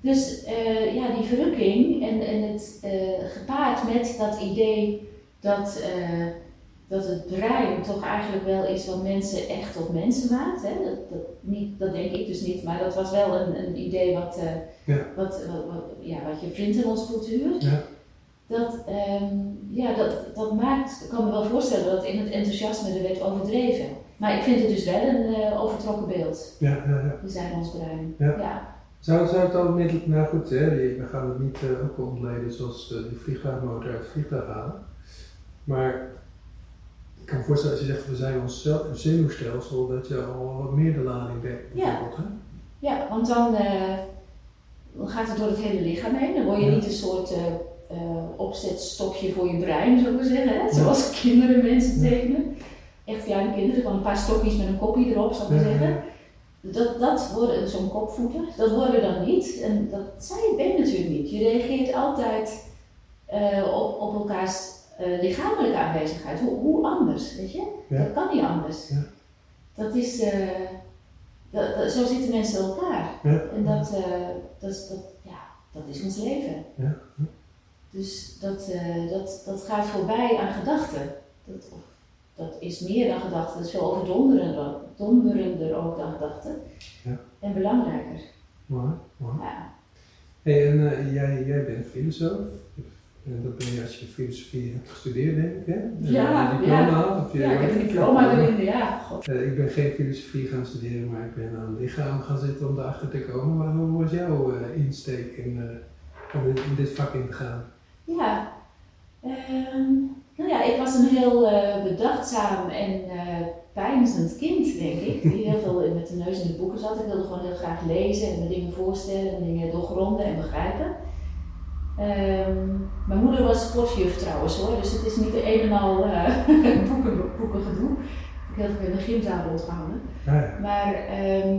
Dus eh, ja, die verrukking en, en het eh, gepaard met dat idee dat, eh, dat het brein toch eigenlijk wel is wat mensen echt tot mensen maakt. Hè? Dat, dat, niet, dat denk ik dus niet, maar dat was wel een, een idee wat, eh, Ja. wat, wat, wat- ja, wat je vindt in onze cultuur. Ja. Dat, ehm, ja, dat, dat maakt, ik kan me wel voorstellen dat in het enthousiasme er werd overdreven. Maar ik vind het dus wel een eh, overtrokken beeld. Ja, ja, ja. We zijn ons brein. Ja. ja. Zou, zou het dan middel, nou goed, hè, we gaan het niet eh, ook ontleden zoals die vliegtuigmotor uit het vliegtuig halen. Maar kan me voorstellen als je zegt we zijn ons zenuwstelsel, dat je al wat meer de lading dekt Ja. bijvoorbeeld. Hè? Ja, want dan, eh, dan gaat het door het hele lichaam heen. Dan word je Ja. niet een soort eh, eh, opzetstokje voor je brein, zou ik maar zeggen. Hè? Zoals kinderen mensen tekenen. Echt kleine kinderen, gewoon een paar stokjes met een kopje erop, zou ik maar Ja, ja, zeggen. ja. Dat, dat worden zo'n kopvoeten, dat worden we dan niet. En dat zei je bent natuurlijk niet. Je reageert altijd op, op elkaars eh, lichamelijke aanwezigheid. Hoe, hoe anders, weet je? Ja. Dat kan niet anders. Ja. Dat is, eh, dat, dat- zo zitten mensen elkaar. Ja. En dat, eh, dat, dat, ja, dat is ons leven. Ja. Dus dat, dat, dat gaat voorbij aan gedachten. Dat, dat is meer dan gedachten, dat is veel overdonderender donderender ook dan gedachten. Ja. En belangrijker. Mooi, mooi. Ja. Hey, en jij, jij bent filosoof. En dat ben je als je filosofie hebt gestudeerd, denk ik, hè? En, Ja, eh, diploma ja. had, of je, ja, ik heb een diploma erin, ja. God. Eh, ik ben geen filosofie gaan studeren, maar ik ben aan het lichaam gaan zitten om erachter te komen. Maar hoe was jouw eh, insteek in, eh, om in, in dit vak in te gaan? Ja, ehm, nou ja, ik was een heel eh, bedachtzaam en eh peinzend kind, denk ik. Die heel veel met de neus in de boeken zat. Ik wilde gewoon heel graag lezen en me dingen voorstellen en dingen doorgronden en begrijpen. Ehm, mijn moeder was sportjuf trouwens hoor, dus het is niet de een en al eh, boeken, boeken gedoe. Ik heb heel veel in de gymzaal rondgehangen. Ja, ja. Maar ehm,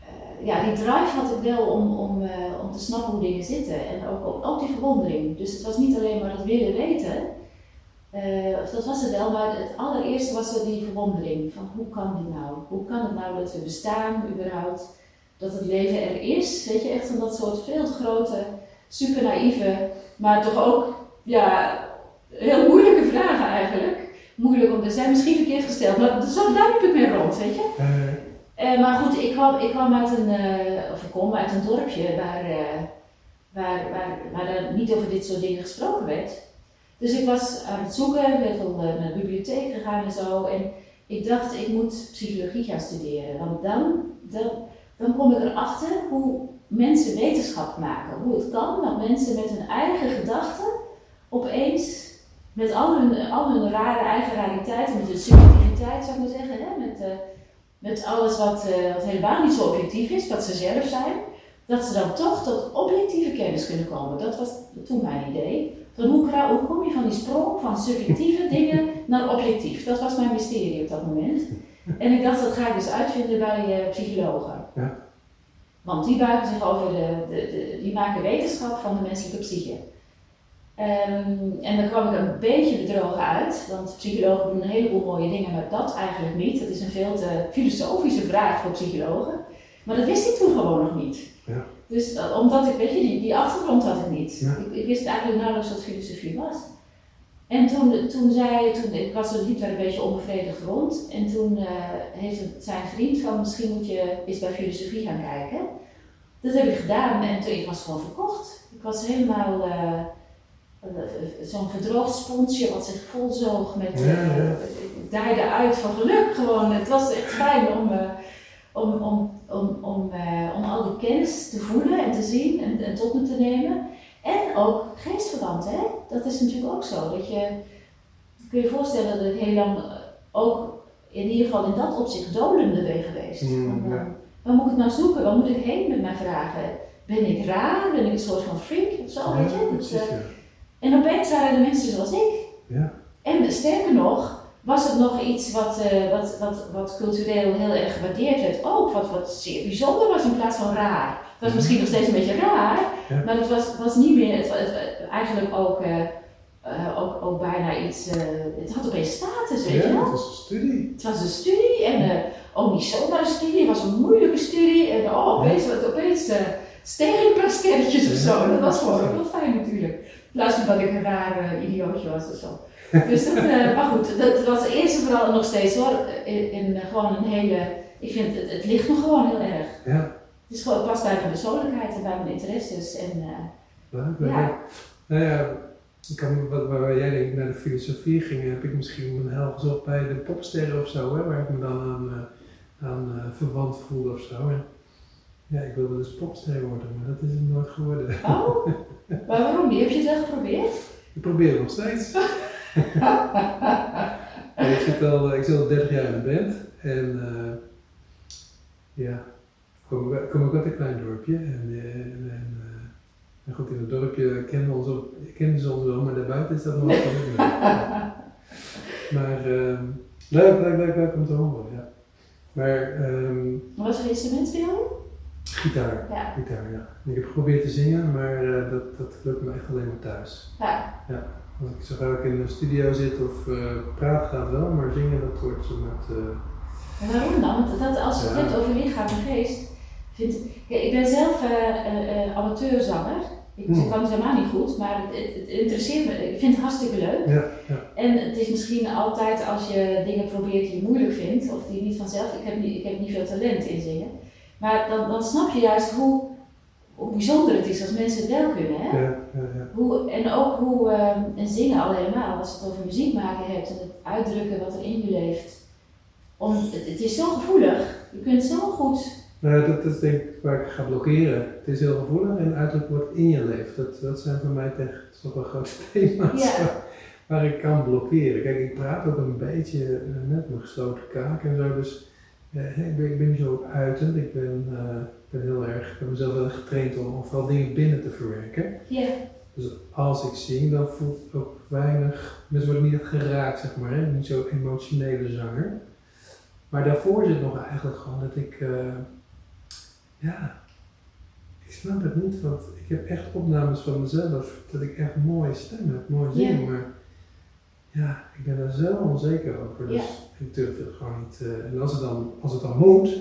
eh, ja, die drive had ik wel om, om, eh, om te snappen hoe dingen zitten. En ook, ook, die verwondering. Dus het was niet alleen maar het willen weten. Dat was het wel, maar het allereerste was er die verwondering. Van hoe kan dit nou? Hoe kan het nou dat we bestaan überhaupt? Dat het leven er is. Weet je, echt van dat soort veel te grote, super naïeve, maar toch ook ja, heel moeilijke vragen eigenlijk. Moeilijk om te zijn, misschien verkeerd gesteld, maar zo daar liep ik mee rond, weet je. Eh, Eh, maar goed, ik kwam, ik kwam uit een, eh, of ik kom uit een dorpje waar, eh, waar, waar, waar er niet over dit soort dingen gesproken werd. Dus ik was aan het zoeken, heel veel naar de bibliotheek gegaan en zo. En ik dacht, ik moet psychologie gaan studeren. Want dan, dan, dan kom ik erachter hoe mensen wetenschap maken. Hoe het kan dat mensen met hun eigen gedachten opeens, met al hun, al hun rare eigen rariteiten, met hun subjectiviteit zou ik maar zeggen, hè, met, eh, met alles wat, eh, wat helemaal niet zo objectief is, wat ze zelf zijn, dat ze dan toch tot objectieve kennis kunnen komen. Dat was toen mijn idee. Van hoe kom je van die sprong van subjectieve dingen naar objectief? Dat was mijn mysterie op dat moment. En ik dacht, dat ga ik dus uitvinden bij eh, psychologen. Ja. Want die buigen zich over de, de, de- die maken wetenschap van de menselijke psyche. Ehm, en daar kwam ik een beetje bedrogen uit, want psychologen doen een heleboel mooie dingen, maar dat eigenlijk niet. Dat is een veel te filosofische vraag voor psychologen. Maar dat wist ik toen gewoon nog niet. Ja. Dus dat- omdat ik, weet je, die, die achtergrond had ik niet. Ja. Ik, ik wist eigenlijk nauwelijks wat filosofie was. En toen, toen zei, toen, ik was er liep daar een beetje onbevredigd rond. En toen eh, heeft zijn vriend van, misschien moet je eens bij filosofie gaan kijken. Dat heb ik gedaan en toen, ik was gewoon verkocht. Ik was helemaal eh, eh, zo'n verdroogd sponsje wat zich volzoog met... Ja, eh, ja. ik draaide uit van geluk gewoon. Het was echt fijn om, eh, om, om, om, om, eh, om al die kennis te voelen en te zien en, en tot me te nemen. En ook geestverwant, hè? Dat is natuurlijk ook zo. Dat je, kun je je voorstellen dat ik heel lang eh, ook in ieder geval in dat opzicht dolende ben geweest. Mm, Van, eh, ja. Waar moet ik nou zoeken? Waar moet ik heen met mijn vragen? Ben ik raar? Ben ik een soort van freak of zo? weet je? Ja, Dus, precies, ja. en opeens waren er mensen zoals ik. Ja. En sterker nog, was het nog iets wat, eh, wat, wat, wat cultureel heel erg gewaardeerd werd. Ook wat, wat zeer bijzonder was in plaats van raar. Het was misschien nog steeds een beetje raar, Ja. maar het was, was niet meer, het, het, eigenlijk ook, eh, eh, ook, ook bijna iets, eh, het had opeens status, weet je Ja, wel. het was een studie. Het was een studie en eh, ook niet zomaar een studie, het was een moeilijke studie. En oh, opeens, wat opeens stegen een paar sterretjes of zo. Dat was gewoon ook wel fijn natuurlijk. In plaats van dat ik een raar eh, idiootje was of zo. Dus dat, eh, maar goed, dat was eerst en vooral nog steeds hoor. In, in, eh, gewoon een hele, ik vind het, het ligt me gewoon heel erg. Ja, Het is gewoon, past bij mijn persoonlijkheid en bij mijn interesses. En, eh. Ja. Nou ja, ik kan, wat, waar jij denk ik naar de filosofie ging, heb ik misschien mijn hel gezocht bij de popsterren of zo, hè, waar ik me dan aan, eh, aan eh, verwant voelde of zo. En, ja, ik wilde dus popster worden, maar dat is het nooit geworden. oh, maar waarom niet? Heb je het wel geprobeerd? Ik probeer het nog steeds. Ja, ik, zit al, ik zit al 30 jaar in de band en eh, ja, ik kom, ik kom ook uit een klein dorpje. En, eh, en, en, eh, en goed, in het dorpje kennen, ons ook, kennen ze ons wel, maar daarbuiten is dat nog wat anders. Maar ehm, leuk, leuk, leuk, leuk om te horen, ja. Maar ehm, Wat voor instrument speel je? gitaar, Ja. gitaar, ja. Ik heb geprobeerd te zingen, maar eh, dat, dat lukt me echt alleen maar thuis. Ja. Als ik gauw ik in de studio zit of eh praat gaat wel, maar zingen dat wordt zo met... eh, En waarom dan? Want dat, als je het Ja. hebt over lichaam en geest. Kijk, ik ben zelf eh, amateurzanger. Ik Hmm. kan het helemaal niet goed, maar het, het, het interesseert me. Ik vind het hartstikke leuk. ja, ja, En het is misschien altijd als je dingen probeert die je moeilijk vindt, of die niet vanzelf. Ik heb niet, ik heb niet veel talent in zingen. Maar dan, dan snap je juist hoe, hoe bijzonder het is als mensen het wel kunnen. Hè? ja, ja, ja. Hoe, en ook hoe, eh, en zingen al helemaal, als je het over muziek maken hebt en het uitdrukken wat er in je leeft. Om, het, het is zo gevoelig, je kunt zo goed. Nou, dat is denk ik waar ik ga blokkeren. Het is heel gevoelig en uiterlijk wat in je leeft. Dat, dat zijn voor mij echt toch wel grote thema's waar, waar ik kan blokkeren. Kijk, ik praat ook een beetje eh, met mijn gesloten kaak en zo, dus eh, ik, ben, ik ben niet zo uitend. Ik ben, eh, ben heel erg, ik heb mezelf wel erg getraind om, om vooral dingen binnen te verwerken. Ja, Dus als ik zing, dan voelt ook weinig. Mensen worden niet echt geraakt, zeg maar. Hè? Niet zo emotionele zanger. Maar daarvoor zit nog eigenlijk gewoon dat ik. eh, ja. Ik snap het niet, want ik heb echt opnames van mezelf. Dat ik echt mooie stem heb, mooi zing. Maar ja, ik ben daar zo onzeker over. Dus ik durf het gewoon niet. eh, en als het dan, als het dan moet.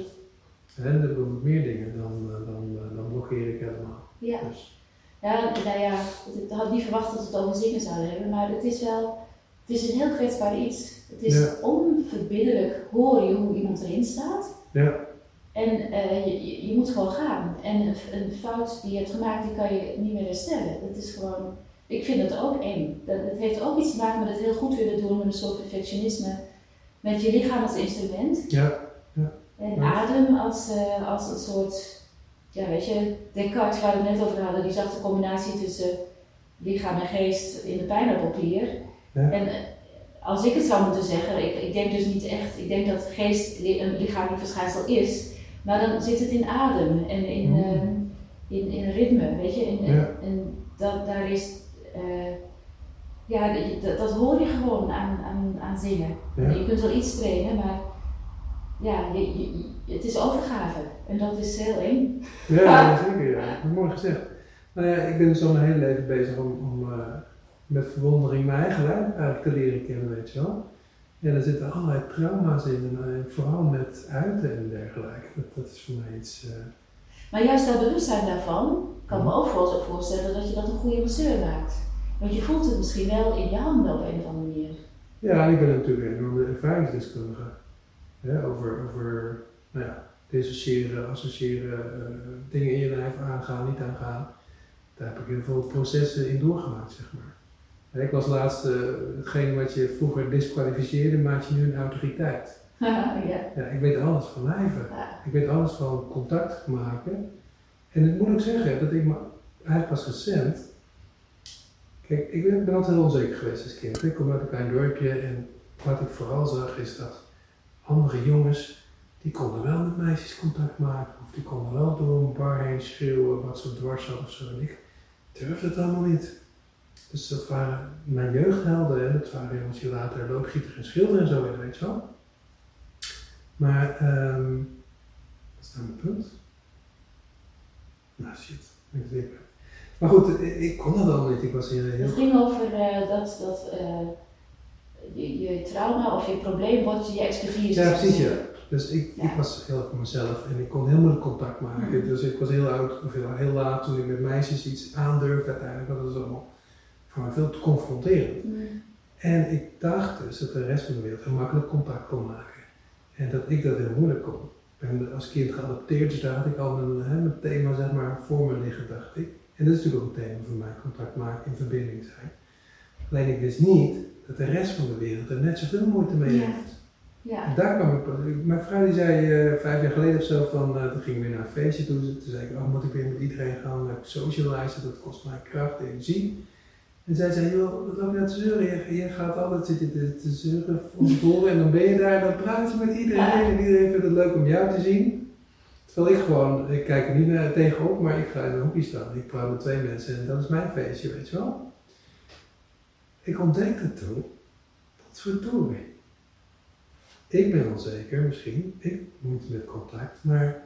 En dan doen meer dingen, dan, eh, dan, eh, dan blokkeer ik helemaal. ja. Dus, Ja, nou ja, ik had niet verwacht dat we het over zingen zouden hebben, maar het is wel, het is een heel kwetsbaar iets. Het is Ja. onverbiddelijk hoor je hoe iemand erin staat. Ja. En eh, je, je, moet gewoon gaan. En een, een fout die je hebt gemaakt, die kan je niet meer herstellen. Dat is gewoon, ik vind het ook eng. Dat, het heeft ook iets te maken met het heel goed willen doen, met een soort perfectionisme. Met je lichaam als instrument. Ja. En adem als, eh, als een soort, ja weet je, Descartes waar we het net over hadden, die zag de combinatie tussen lichaam en geest in de pijnappelklier. Ja. En eh, als ik het zou moeten zeggen, ik, ik denk dus niet echt, ik denk dat geest een lichamelijk verschijnsel is, maar dan zit het in adem en in, Mm. ehm, in, in ritme, weet je, en, en, Ja. en dat, daar is, eh, ja, dat, dat hoor je gewoon aan, aan, aan zingen. Ja. Je kunt wel iets trainen, maar ja, je, het is overgave. En dat is heel eng. Ja, ja, zeker. Ja. Mooi gezegd. Nou ja, ik ben dus al mijn hele leven bezig om, om, eh, met verwondering mijn eigen lijf eigenlijk te leren kennen, weet je wel. Ja, er zitten allerlei trauma's in, en eh, vooral met uiten en dergelijke. Dat, dat is voor mij iets. Uh... Maar juist dat bewustzijn daarvan kan me ook voorstellen dat je dat een goede masseur maakt. Want je voelt het misschien wel in je handen op een of andere manier. Ja, ik ben natuurlijk een enorme ervaringsdeskundige. Ja, over, over nou ja, dissociëren, associëren, uh, dingen in je lijf aangaan, niet aangaan. Daar heb ik heel veel processen in doorgemaakt, zeg maar. Ik was laatst, uh, hetgeen wat je vroeger disqualificeerde, maak je nu een autoriteit. ja. ja. ik weet alles van lijven. Ik weet alles van contact maken. En ik moet ook zeggen dat ik me eigenlijk pas recent. Kijk, ik ben, ben, altijd heel onzeker geweest als kind. Ik kom uit een klein dorpje en wat ik vooral zag is dat andere jongens, die konden wel met meisjes contact maken. Of die konden wel door een bar heen schreeuwen wat ze dwars of zo. En ik durfde het allemaal niet. Dus dat waren mijn jeugdhelden en dat waren jongens die later loodgieter en schilder en zo werden, weet je wel. Maar, um, wat is nou mijn punt? Nou shit, ik weet het Maar goed, ik kon dat allemaal niet. Ik was heel... Het ging over uh, dat, dat uh, je, je, trauma of je probleem wordt je expertise. Ja, precies ja. Dus ik, ik was heel erg mezelf en ik kon heel moeilijk contact maken. Mm. Dus ik was heel oud, of heel, heel laat toen ik met meisjes iets aandurfde uiteindelijk. Dat was allemaal voor mij veel te confronterend. Mm. En ik dacht dus dat de rest van de wereld heel makkelijk contact kon maken. En dat ik dat heel moeilijk kon. Ik ben als kind geadopteerd, dus daar had ik al een, hè, mijn thema zeg maar, voor me liggen, dacht ik. En dat is natuurlijk ook een thema voor mij, contact maken, in verbinding zijn. Alleen ik wist niet dat de rest van de wereld er net zoveel moeite mee heeft. Ja. Daar kwam ik, mijn vrouw die zei uh, vijf jaar geleden of zo van, uh, toen ging ik weer naar een feestje toe, toen zei ik, oh moet ik weer met iedereen gaan uh, socializen, dat kost mij kracht, energie. En zij zei, joh, wat loop je nou te zeuren? Je, gaat altijd zitten te, te zeuren tevoren en dan ben je daar, dan praat je met iedereen en iedereen vindt het leuk om jou te zien. Terwijl ik gewoon, ik kijk er niet naar, tegenop, maar ik ga in een hoekje staan. Ik praat met twee mensen en dat is mijn feestje, weet je wel. Ik ontdekte toen, wat verdorie. Ik ben onzeker misschien, ik moet met contact, maar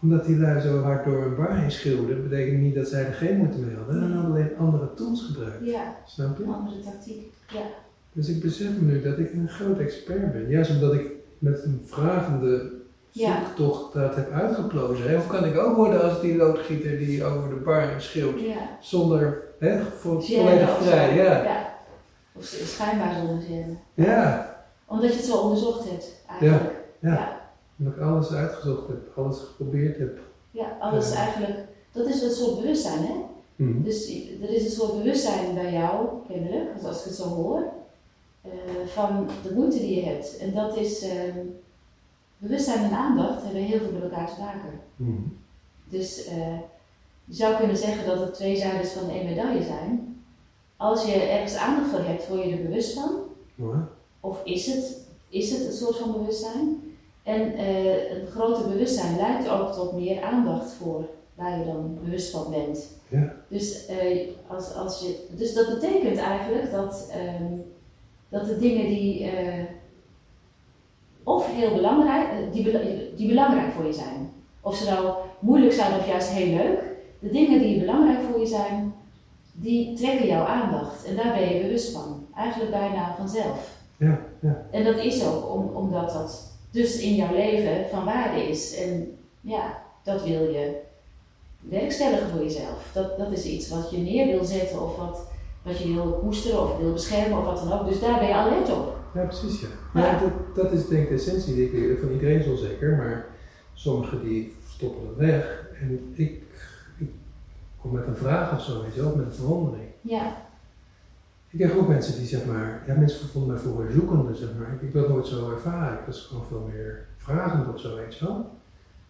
omdat die lui zo hard door een bar heen schreeuwden, betekent niet dat zij er geen moeite mee hadden. En hadden alleen andere tools gebruikt. Ja, Snap je? Een andere tactiek. Ja. Dus ik besef me nu dat ik een groot expert ben. Juist omdat ik met een vragende zoektocht dat heb uitgeplozen. Of kan ik ook worden als die loodgieter die over de bar schreeuwt, ja. zonder, hè, volledig vrij. Ja. ja. Of schijnbaar zonder zin. Ja. Omdat je het zo onderzocht hebt, eigenlijk. ja. ja. Omdat ik alles uitgezocht heb, alles geprobeerd heb. Ja, alles eigenlijk. Dat is een soort bewustzijn, hè? Mhm. Dus er is een soort bewustzijn bij jou, kennelijk, als ik het zo hoor, uh, van de moeite die je hebt. En dat is, uh, bewustzijn en aandacht hebben heel veel met elkaar te maken. Mhm. Dus uh, je zou kunnen zeggen dat het twee zijden van één medaille zijn. Als je ergens aandacht voor hebt, word je er bewust van. Of is het, is het een soort van bewustzijn? En uh, een groter bewustzijn leidt ook tot meer aandacht voor waar je dan bewust van bent. Ja. Dus, uh, als, als je, dus dat betekent eigenlijk dat, uh, dat de dingen die uh, of heel belangrijk, die, die belangrijk voor je zijn, of ze nou moeilijk zijn of juist heel leuk, de dingen die belangrijk voor je zijn, die trekken jouw aandacht en daar ben je bewust van. Eigenlijk bijna vanzelf. Ja, ja. En dat is ook om, omdat dat dus in jouw leven van waarde is. En ja, dat wil je werkstelligen voor jezelf. Dat, dat is iets wat je neer wil zetten of wat, wat je wil koesteren of wil beschermen of wat dan ook. Dus daar ben je alert op. Ja, precies. Ja. ja. dat, dat is denk ik de essentie die ik leer. Van iedereen wel zeker, maar sommigen die stoppen het weg. En ik kom met een vraag of zo, weet je wel, met een verwondering. Ja. Ik heb ook mensen die zeg maar, ja mensen vonden mij vroeger zoekende zeg maar. Ik, ik wil nooit zo ervaren, ik was gewoon veel meer vragend of zo, weet je wel.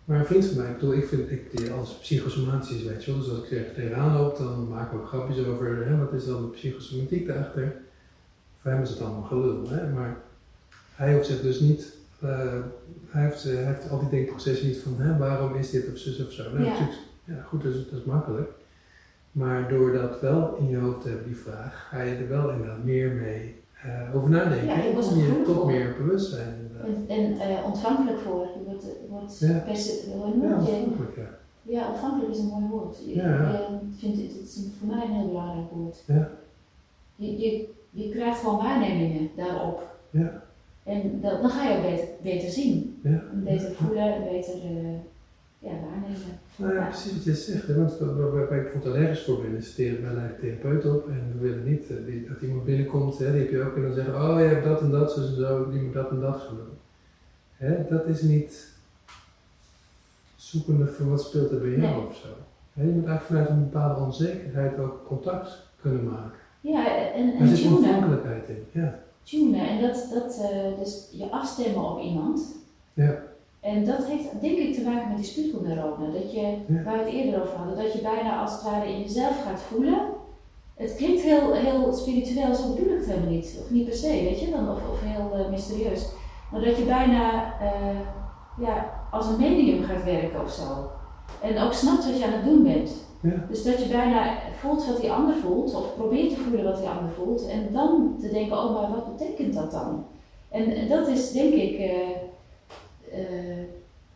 Maar een vriend van mij, ik bedoel, ik vind ik die als psychosomatisch, weet je wel. Dus als ik zeg tegenaan loop, dan maken we ook grapjes over, hè, wat is dan de psychosomatiek daarachter. Voor hem is het allemaal gelul, hè. Maar hij hoeft zich dus niet, uh, hij, heeft, uh, hij heeft al die denkprocessen niet van, hè, waarom is dit of zus of zo. Nou, ja. ja, goed, dat is makkelijk. Maar door dat wel in je hoofd te hebben, die vraag, ga je er wel inderdaad meer mee uh, over nadenken. Ja, je je tot meer bewustzijn. En, en uh, ontvankelijk voor. Je wordt, wordt ja. ja, ontvankelijk, ja. Ja, ontvankelijk is een mooi woord. Ja. Ik vind het, het is voor mij een heel belangrijk woord. Ja. je, je, je krijgt gewoon waarnemingen daarop. Ja. En dat, dan ga je ook beter, beter zien. Ja. En beter voelen en beter eh, ja, waarnemen. Nou ja, precies wat je zegt. Hè? Want waar ik bijvoorbeeld allergisch voor ben, is leiden therapeut op en we willen niet eh, die- dat iemand binnenkomt, hè, die heb je ook, en dan zeggen, oh je hebt dat en dat, zo en zo, die moet dat en dat gaan doen. Hè? Dat is niet zoekende voor wat speelt er bij jou Nee. of zo. Hè? Je moet eigenlijk vanuit een bepaalde onzekerheid ook contact kunnen maken. Ja, en, Er en zit ontvankelijkheid in. Ja. tunen. En dat, dat eh, dus je afstemmen op iemand. Ja. En dat heeft denk ik te maken met die spiegelneuronen. Dat je, Ja. waar we het eerder over hadden, dat je bijna als het ware in jezelf gaat voelen. Het klinkt heel, heel spiritueel, zo bedoel ik het helemaal niet. Of niet per se, weet je, dan, of, of heel eh, mysterieus. Maar dat je bijna eh, ja, als een medium gaat werken of zo. En ook snapt wat je aan het doen bent. Ja. Dus dat je bijna voelt wat die ander voelt, of probeert te voelen wat die ander voelt, en dan te denken, oh maar wat betekent dat dan? En, en dat is denk ik, eh, eh,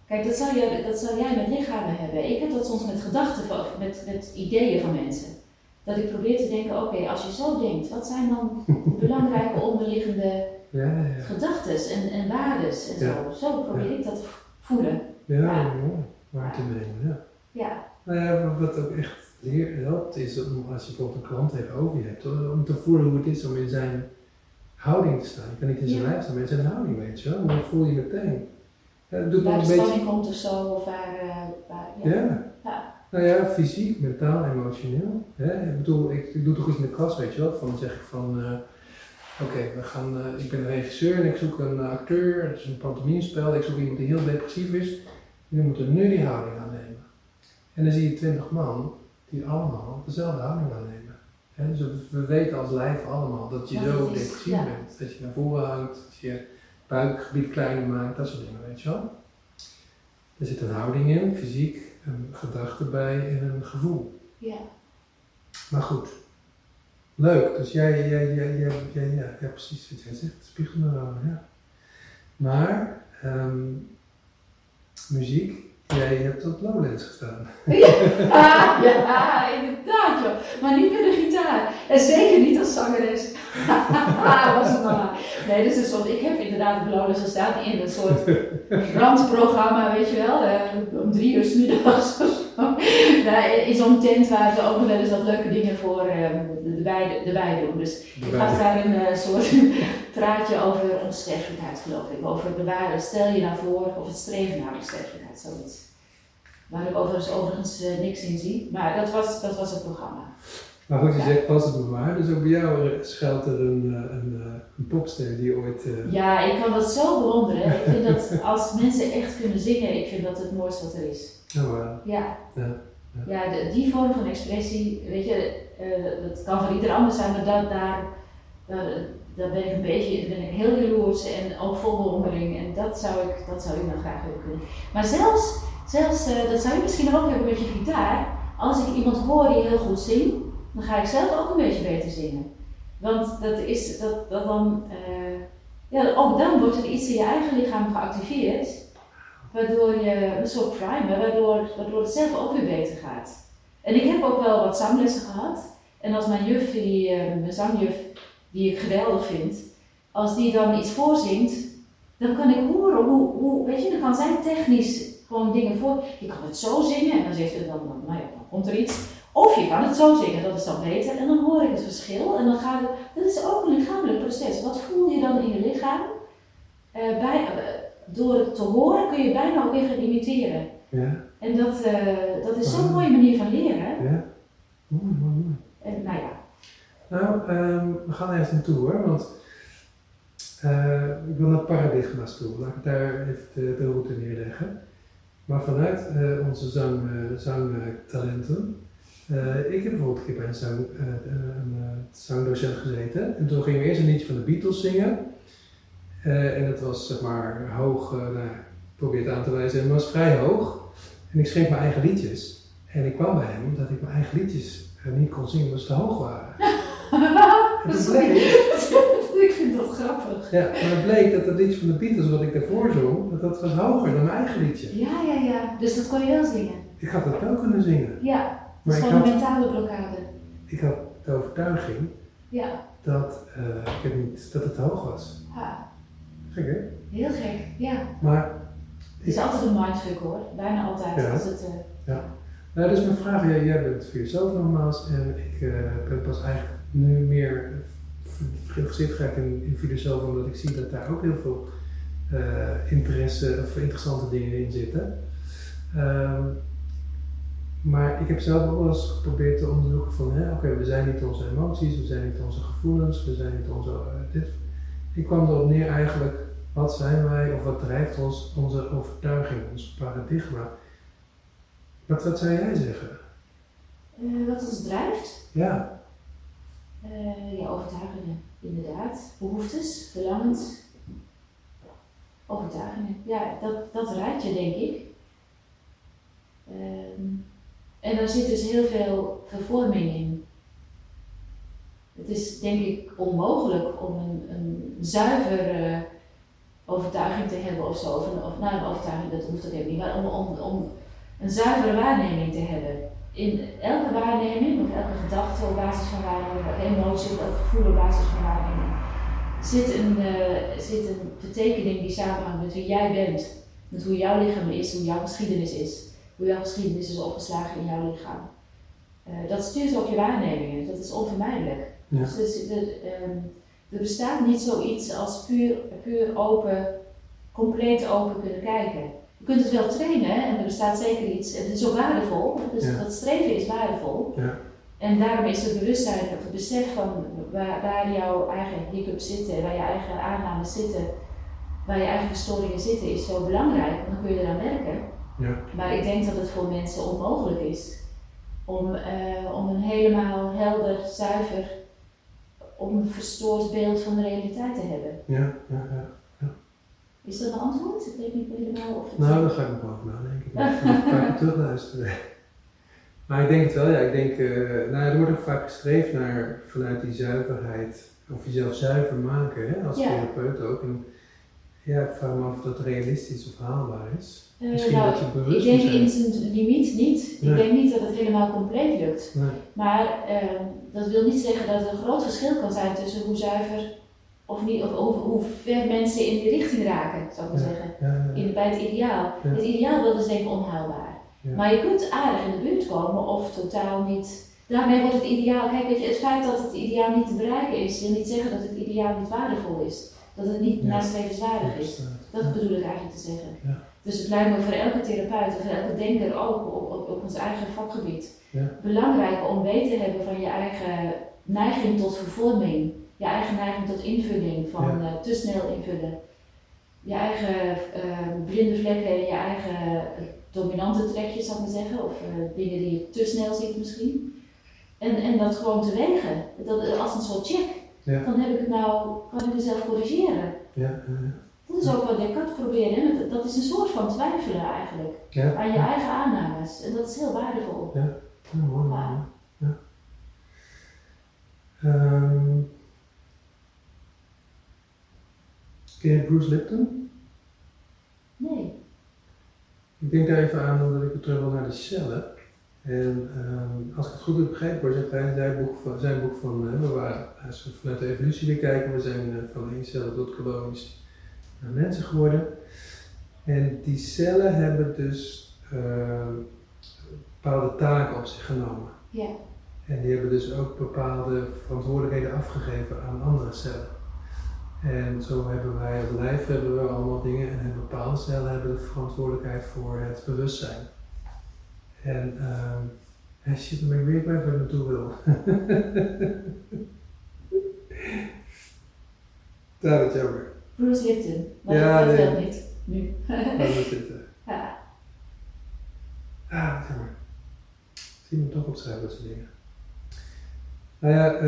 kijk dat zou, jij, dat zou jij met lichamen hebben. Ik heb dat soms met gedachten, van- met, met ideeën van mensen. Dat ik probeer te denken, oké, als je zo denkt, wat zijn dan belangrijke onderliggende Ja, ja, gedachten en, en waardes en Ja. zo. Zo probeer ik dat te voelen. ja. Waar te nemen, ja. Nou ja, wat ook echt helpt is om als je bijvoorbeeld een klant tegenover je hebt, om te voelen hoe het is om in zijn houding te staan. Je kan niet in zijn lijf staan, maar in zijn houding, weet je wel. Dan voel je meteen. Ja, me waar een de beetje. spanning komt of zo, of waar, eh, waar ja. Ja. Ja. Nou ja, fysiek, mentaal, emotioneel. Hè? Ik bedoel, ik, ik doe toch iets in de klas, weet je wel. Van, dan zeg ik van, eh, oké, we gaan, eh, ik ben een regisseur en ik zoek een acteur. Het is een pantomimespel. Ik zoek iemand die heel depressief is. Jullie moeten nu die houding aannemen. En dan zie je twintig man die allemaal dezelfde houding aannemen. Hè, dus we- we weten als lijf allemaal dat je Ja, zo depressief ja. bent. Dat je naar voren hangt, dat je buikgebied kleiner maakt, dat soort dingen, weet je wel. Er zit een houding in, fysiek, een gedachte bij en een gevoel. Ja. Maar goed, leuk. Dus jij, jij, jij, jij, jij ja, ja, precies wat jij zegt, spiegelneuronen, ja. Maar, ehm, muziek, jij hebt op Lowlands gestaan. Ah, ja, inderdaad joh. Maar niet met de gitaar. En zeker niet als zangeres. was het maar. Nee, dus een soort, ik heb inderdaad op Lowlands gestaan in een soort randprogramma, weet je wel. eh, om drie uur 's middags of zo. Nou, in zo'n tent waar ze ook nog wel eens wat leuke dingen voor eh, erbij, erbij doen. Dus ik had daar een eh, soort praatje over onsterfelijkheid, geloof ik. Over bewaren, stel je nou voor, of het streven naar onsterfelijkheid, zoiets. Waar ik overigens, overigens eh, niks in zie. Maar dat was, dat was het programma. Maar goed, je Ja. zegt pas het maar. Dus ook bij jou eh, schuilt er een, een, een popster die ooit... Ja, ik kan dat zo bewonderen. Ik vind dat als mensen echt kunnen zingen, ik vind dat het mooiste wat er is. Eh, Ja. Ja, Ja, de- die vorm van expressie, weet je, eh, dat kan voor ieder anders zijn, maar dat, daar, daar, daar ben ik een beetje, ben ik heel jaloers en ook vol bewondering. En dat zou ik, dat zou ik nou graag willen kunnen. Maar zelfs, zelfs eh, dat zou je misschien ook hebben met je gitaar, als ik iemand hoor die heel goed zingt, dan ga ik zelf ook een beetje beter zingen. Want dat is, dat, dat dan, eh, ja, ook dan wordt er iets in je eigen lichaam geactiveerd, waardoor je een soort primer, waardoor, het zelf ook weer beter gaat. En ik heb ook wel wat zanglessen gehad. En als mijn juf, die, eh, mijn zangjuf, die ik geweldig vind, als die dan iets voorzingt, dan kan ik horen hoe, hoe weet je, dan kan zij technisch gewoon dingen voor. Je kan het zo zingen en dan zegt ze dan, dan, nou ja, dan komt er iets. Of je kan het zo zingen, dat is dan beter. En dan hoor ik het verschil en dan gaat het, dat is ook een lichamelijk proces. Wat voel je dan in je lichaam? Eh, bij, eh, door het te horen kun je bijna ook weer gaan imiteren. ja, En dat, eh, dat is zo'n mooie manier van leren. ja. Mooi, mooi, mooi. En nou ja, Nou, ehm, we gaan ergens naartoe hoor, want eh, ik wil naar paradigma's toe. Laat ik daar even de, de route neerleggen. Maar vanuit eh, onze zang, zangtalenten. ik heb bijvoorbeeld een keer bij een, zang, een zangdocent gezeten. En toen gingen we eerst een liedje van de Beatles zingen. Eh, en dat was zeg maar hoog, eh, nou, ik probeer het aan te wijzen, en het was vrij hoog. En ik schreef mijn eigen liedjes. En ik kwam bij hem omdat ik mijn eigen liedjes eh, niet kon zingen omdat ze te hoog waren. En Dat is bleek, ik vind dat grappig. ja, maar het bleek dat het liedje van de Beatles wat ik daarvoor zong, dat dat was hoger dan mijn eigen liedje. Ja, ja, ja. Dus dat kon je wel zingen. Ik had het wel kunnen zingen, Ja, dat maar is ik gewoon een mentale blokkade. ik had de overtuiging Ja, dat, uh, ik weet niet, dat het te hoog was. Ha, Gek hè? heel gek, ja. Maar Het is altijd een mindfuck hoor, bijna altijd. Ja. Als het, eh, Nou, dus mijn vraag, ja, jij bent filosoof nogmaals en ik eh, ben pas eigenlijk nu meer geïnteresseerd geraakt in, in filosoof omdat ik zie dat daar ook heel veel eh, interesse of interessante dingen in zitten. Ehm, maar ik heb zelf ook wel eens geprobeerd te onderzoeken van, oké, we zijn niet onze emoties, we zijn niet onze gevoelens, we zijn niet onze dit. Ik kwam erop neer eigenlijk, wat zijn wij of wat drijft ons, onze overtuiging, ons paradigma. Wat, wat zou jij zeggen? eh, wat ons drijft, Ja, eh ja, overtuigingen, inderdaad. Behoeftes, verlangens. Overtuigingen, ja, dat, dat raad je denk ik. Ehm, en daar zit dus heel veel vervorming in. Het is denk ik onmogelijk om een, een zuiver eh, overtuiging te hebben of zo. Of, nou, een overtuiging, dat hoeft ook niet, maar om, om, een zuivere waarneming te hebben. In elke waarneming, of elke gedachte op basis van waarneming, elke emotie of elk gevoel op basis van waarneming, zit een, eh, zit een betekening die samenhangt met wie jij bent. Met hoe jouw lichaam is, hoe jouw geschiedenis is. Hoe jouw geschiedenis is opgeslagen in jouw lichaam. Eh, dat stuurt ook je waarnemingen, dat is onvermijdelijk. Ja. Dus ehm, er bestaat niet zoiets als puur, puur open, compleet open kunnen kijken. Je kunt het wel trainen en er bestaat zeker iets, en het is ook waardevol, dus Ja. dat streven is waardevol. Ja. En daarom is het bewustzijn of het besef van waar, waar jouw eigen hiccups zitten, waar je eigen aannames zitten, waar je eigen verstoringen zitten, is zo belangrijk, want dan kun je eraan werken. Ja. Maar ik denk dat het voor mensen onmogelijk is om, eh, om een helemaal helder, zuiver, onverstoord beeld van de realiteit te hebben. ja, ja, ja. Is dat een antwoord? Ik weet niet helemaal of het... Nou, daar ga ik nog wel over nadenken. Ik ga ik terug luisteren. Maar ik denk het wel, ja. Ik denk, eh, nou, er wordt ook vaak gestreefd naar vanuit die zuiverheid, of jezelf zuiver maken, hè, als Ja. therapeut ook. En ja, ik vraag me af of dat realistisch of haalbaar is. Eh, Misschien nou, dat je ik bewust denk moet zijn. in zijn limiet niet. Nee. Ik denk niet dat het helemaal compleet lukt. Nee, Maar ehm, dat wil niet zeggen dat er een groot verschil kan zijn tussen hoe zuiver of niet, of hoe, hoe ver mensen in die richting raken, zou ik maar Ja. zeggen. ja, In, bij het ideaal. Het ideaal dat is denk ik onhaalbaar. Maar je kunt aardig in de buurt komen of totaal niet. Daarmee wordt het ideaal, kijk weet je, het feit dat het ideaal niet te bereiken is, wil niet zeggen dat het ideaal niet waardevol is. Dat het niet Ja. nastrevenswaardig is. Dat bedoel ik eigenlijk te zeggen. Ja. Dus het lijkt me voor elke therapeut of elke denker ook op, op, op ons eigen vakgebied belangrijk om weet te hebben van je eigen neiging tot vervorming, je eigen neiging tot invulling, van eh, te snel invullen, je eigen eh, blinde vlekken en je eigen eh, dominante trekjes, zou ik maar zeggen, of dingen die je te snel ziet misschien. En, en dat gewoon te wegen, dat, als een soort check. Ja. Dan heb ik het nou, kan ik mezelf corrigeren. Ja. Dat is ook wat Descartes probeerde. hè, met- Dat is een soort van twijfelen eigenlijk. Aan je eigen aannames. En dat is heel waardevol. Ja, mooi, mooi, Ja. Ehm, ken je Bruce Lipton? Nee. Ik denk daar even aan omdat ik terug wil naar de cellen. En ehm, als ik het goed heb begrepen, hoor, zegt hij in zijn boek van, zijn boek van eh, we waren, als we vanuit de evolutie weer kijken, we zijn eh, van één cellen tot kolonies naar mensen geworden. En die cellen hebben dus ehm, bepaalde taken op zich genomen. Ja. En die hebben dus ook bepaalde verantwoordelijkheden afgegeven aan andere cellen. En zo hebben wij als lijf hebben we allemaal dingen en bepaalde cellen hebben de verantwoordelijkheid voor het bewustzijn. En ehm hij zit ermee weer bij waar ik naartoe wil. Daar is jammer. Bruce Lipton. Maar Ja, dat nee. wel niet. Nu. We zitten. ja. Ah, wat jammer. Ik zie me toch opschrijven, dat soort dingen. Nou ja, ik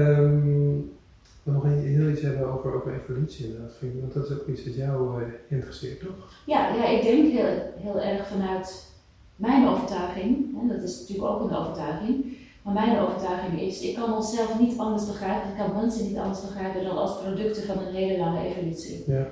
wil nog een- heel iets hebben over, over evolutie inderdaad. Vind ik, want dat is ook iets wat jou eh, interesseert, toch? Ja, ja, ik denk heel, heel erg vanuit mijn overtuiging. En dat is natuurlijk ook een overtuiging. Maar mijn overtuiging is, ik kan onszelf niet anders begrijpen, ik kan mensen niet anders begrijpen dan als producten van een hele lange evolutie. Ja.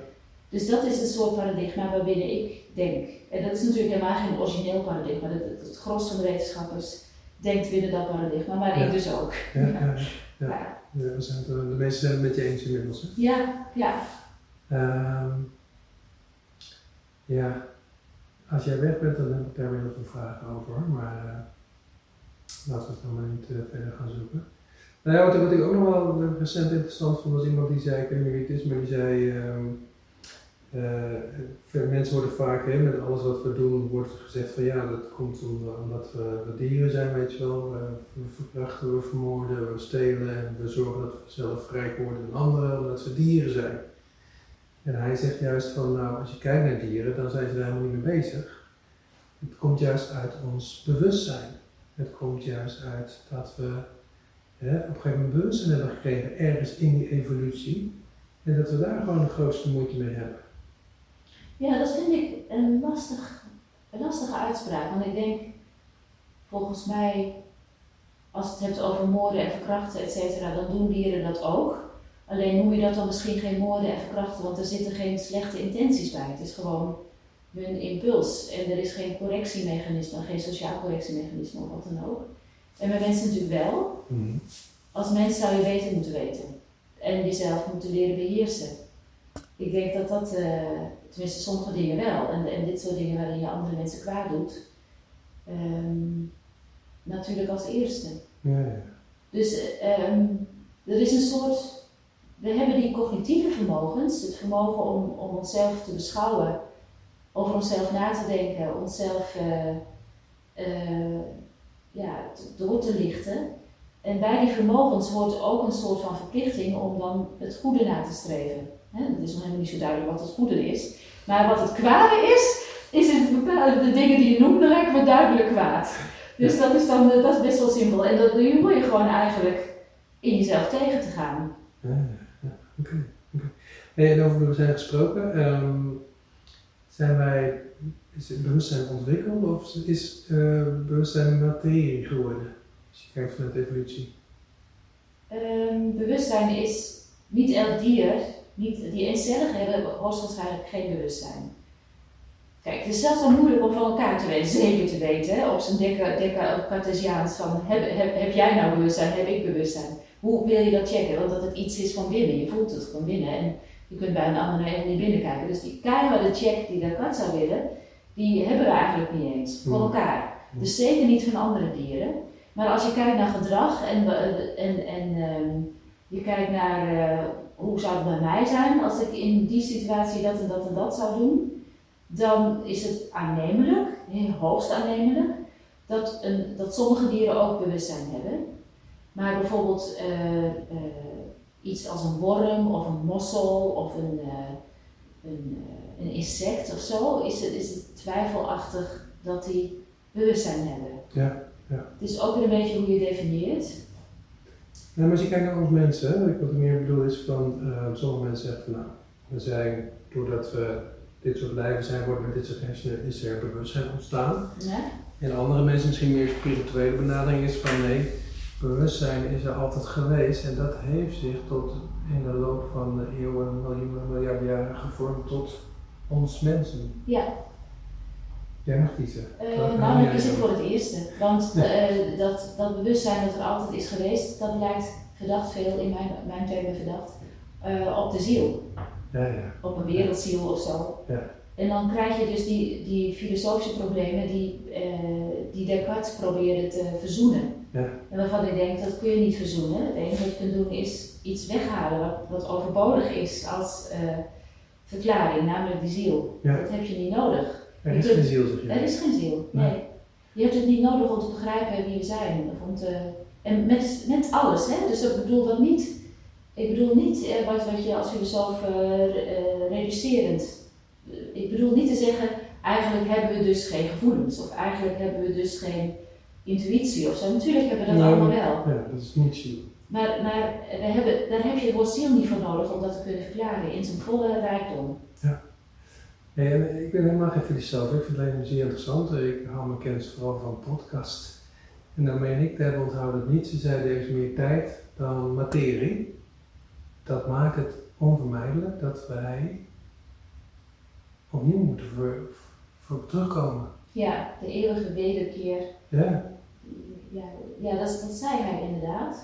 Dus dat is een soort paradigma waarbinnen ik denk. En dat is natuurlijk helemaal geen origineel paradigma. Het, het, het gros van de wetenschappers denkt binnen dat paradigma, maar Ja. ik dus ook. Ja, ja, zijn eh, de meesten zijn het met je eens inmiddels. Hè? ja, ja. Ehm, ja, als jij weg bent, dan heb ik daar weer heel veel vragen over. Maar eh, laten we het dan maar niet eh, verder gaan zoeken. Nou ja, wat, ik ook nog wel eh, recent interessant vond, was iemand die zei, ik weet niet is, maar die zei, ehm, eh, mensen worden vaak, hè, met alles wat we doen, wordt gezegd van ja, dat komt om- omdat we, we dieren zijn, weet je wel. We verkrachten, we vermoorden, we stelen en we zorgen dat we zelf rijk worden dan anderen, omdat ze dieren zijn. En hij zegt juist van, nou, als je kijkt naar dieren, dan zijn ze daar helemaal niet mee bezig. Het komt juist uit ons bewustzijn. Het komt juist uit dat we op een gegeven moment bewustzijn hebben gekregen ergens in die evolutie. En dat we daar gewoon de grootste moeite mee hebben. Ja, dat vind ik een, lastig, een lastige uitspraak. Want ik denk, volgens mij, als het hebt over moorden en verkrachten, et cetera, dan doen dieren dat ook. Alleen noem je dat dan misschien geen moorden en verkrachten, want er zitten geen slechte intenties bij. Het is gewoon hun impuls. En er is geen correctiemechanisme, geen sociaal correctiemechanisme of wat dan ook. En bij mensen natuurlijk wel. Als mens zou je beter moeten weten. En jezelf moeten leren beheersen. Ik denk dat dat, eh, tenminste sommige dingen wel, en, en dit soort dingen waarin je andere mensen kwaad doet, ehm, natuurlijk als eerste. Ja, ja. Dus ehm, er is een soort, we hebben die cognitieve vermogens, het vermogen om, om onszelf te beschouwen, over onszelf na te denken, onszelf eh, eh, ja, door te lichten. En bij die vermogens hoort ook een soort van verplichting om dan het goede na te streven. Het is nog helemaal niet zo duidelijk wat het goede is. Maar wat het kwade is, is het bepaalde, de dingen die je noemt, dan lijken me duidelijk kwaad. Dus dat is dan eh, dat is best wel simpel. En dat hoor je gewoon eigenlijk in jezelf tegen te gaan. Ja, oké. en over bewustzijn gesproken, ehm, zijn wij, is het bewustzijn ontwikkeld of is eh, bewustzijn materie geworden? Als je kijkt vanuit de evolutie. Ehm, bewustzijn is niet elk dier, niet, die eencelligen hebben hoogstwaarschijnlijk geen bewustzijn. Kijk, het is zelfs wel moeilijk om van elkaar te weten, zeker te weten, hè, op zijn dikke, dikke Cartesiaans van heb, heb jij nou bewustzijn, heb ik bewustzijn? Hoe wil je dat checken? Want dat het iets is van binnen, je voelt het van binnen en je kunt bij een ander helemaal niet binnenkijken. Dus die keiharde check die Descartes zou willen, die hebben we eigenlijk niet eens voor Hmm. elkaar. Dus zeker niet van andere dieren. Maar als je kijkt naar gedrag en, en, en ehm, je kijkt naar eh, hoe zou het bij mij zijn als ik in die situatie dat en dat en dat zou doen, dan is het aannemelijk, hoogst aannemelijk, dat, een, dat sommige dieren ook bewustzijn hebben. Maar bijvoorbeeld eh, eh, iets als een worm of een mossel of een, eh, een, een insect of zo, is het, is het twijfelachtig dat die bewustzijn hebben. Ja, ja. Het is ook weer een beetje hoe je definieert. Ja, maar als je kijkt naar ons mensen, hè, wat ik meer bedoel is van, sommige mensen zeggen van nou, we zijn, doordat we dit soort lijven zijn, worden met dit soort hersenen, is er bewustzijn ontstaan. Ja? En andere mensen misschien meer spirituele benadering is van nee, bewustzijn is er altijd geweest en dat heeft zich tot in de loop van de eeuwen, miljoenen, miljarden jaren gevormd tot ons mensen. Ja, Jij mag kiezen. Welke nou dan ik dan? voor het eerste. Want eh, dat, dat bewustzijn dat er altijd is geweest, dat lijkt verdacht veel, in mijn, mijn termen verdacht, eh, op de ziel. Ja, ja. Op een wereldziel of zo. Ja. En dan krijg je dus die, die filosofische problemen die, die Descartes probeerde te verzoenen. Ja. En waarvan ik denk, dat kun je niet verzoenen. Het enige wat je kunt doen is iets weghalen wat, wat overbodig is als eh, verklaring, namelijk die ziel. Ja. Dat heb je niet nodig. Er is kunt- geen ziel, zeg je. Er is geen ziel, Nee. nee. Je hebt het niet nodig om te begrijpen wie we zijn. Of om te, en met, met alles, hè? dus ik bedoel dat niet. Ik bedoel niet eh, wat, wat je als filosoof eh, reducerend. Ik bedoel niet te zeggen, eigenlijk hebben we dus geen gevoelens. Of eigenlijk hebben we dus geen intuïtie of zo. Natuurlijk hebben we dat Nou, allemaal wel. Ja, dat is niet ziel. Maar, maar we hebben, daar heb je het woord ziel niet voor nodig om dat te kunnen verklaren in zijn volle rijkdom. En ik ben helemaal geen filosoof, ik vind het alleen zeer interessant. Ik haal mijn kennis vooral van podcast. En dan meen ik hebben onthouden dat niet. Ze zeiden er is meer tijd dan materie. Dat maakt het onvermijdelijk dat wij opnieuw moeten voor, voor terugkomen. Ja, de eeuwige wederkeer Ja, Ja, ja dat, dat zei hij inderdaad.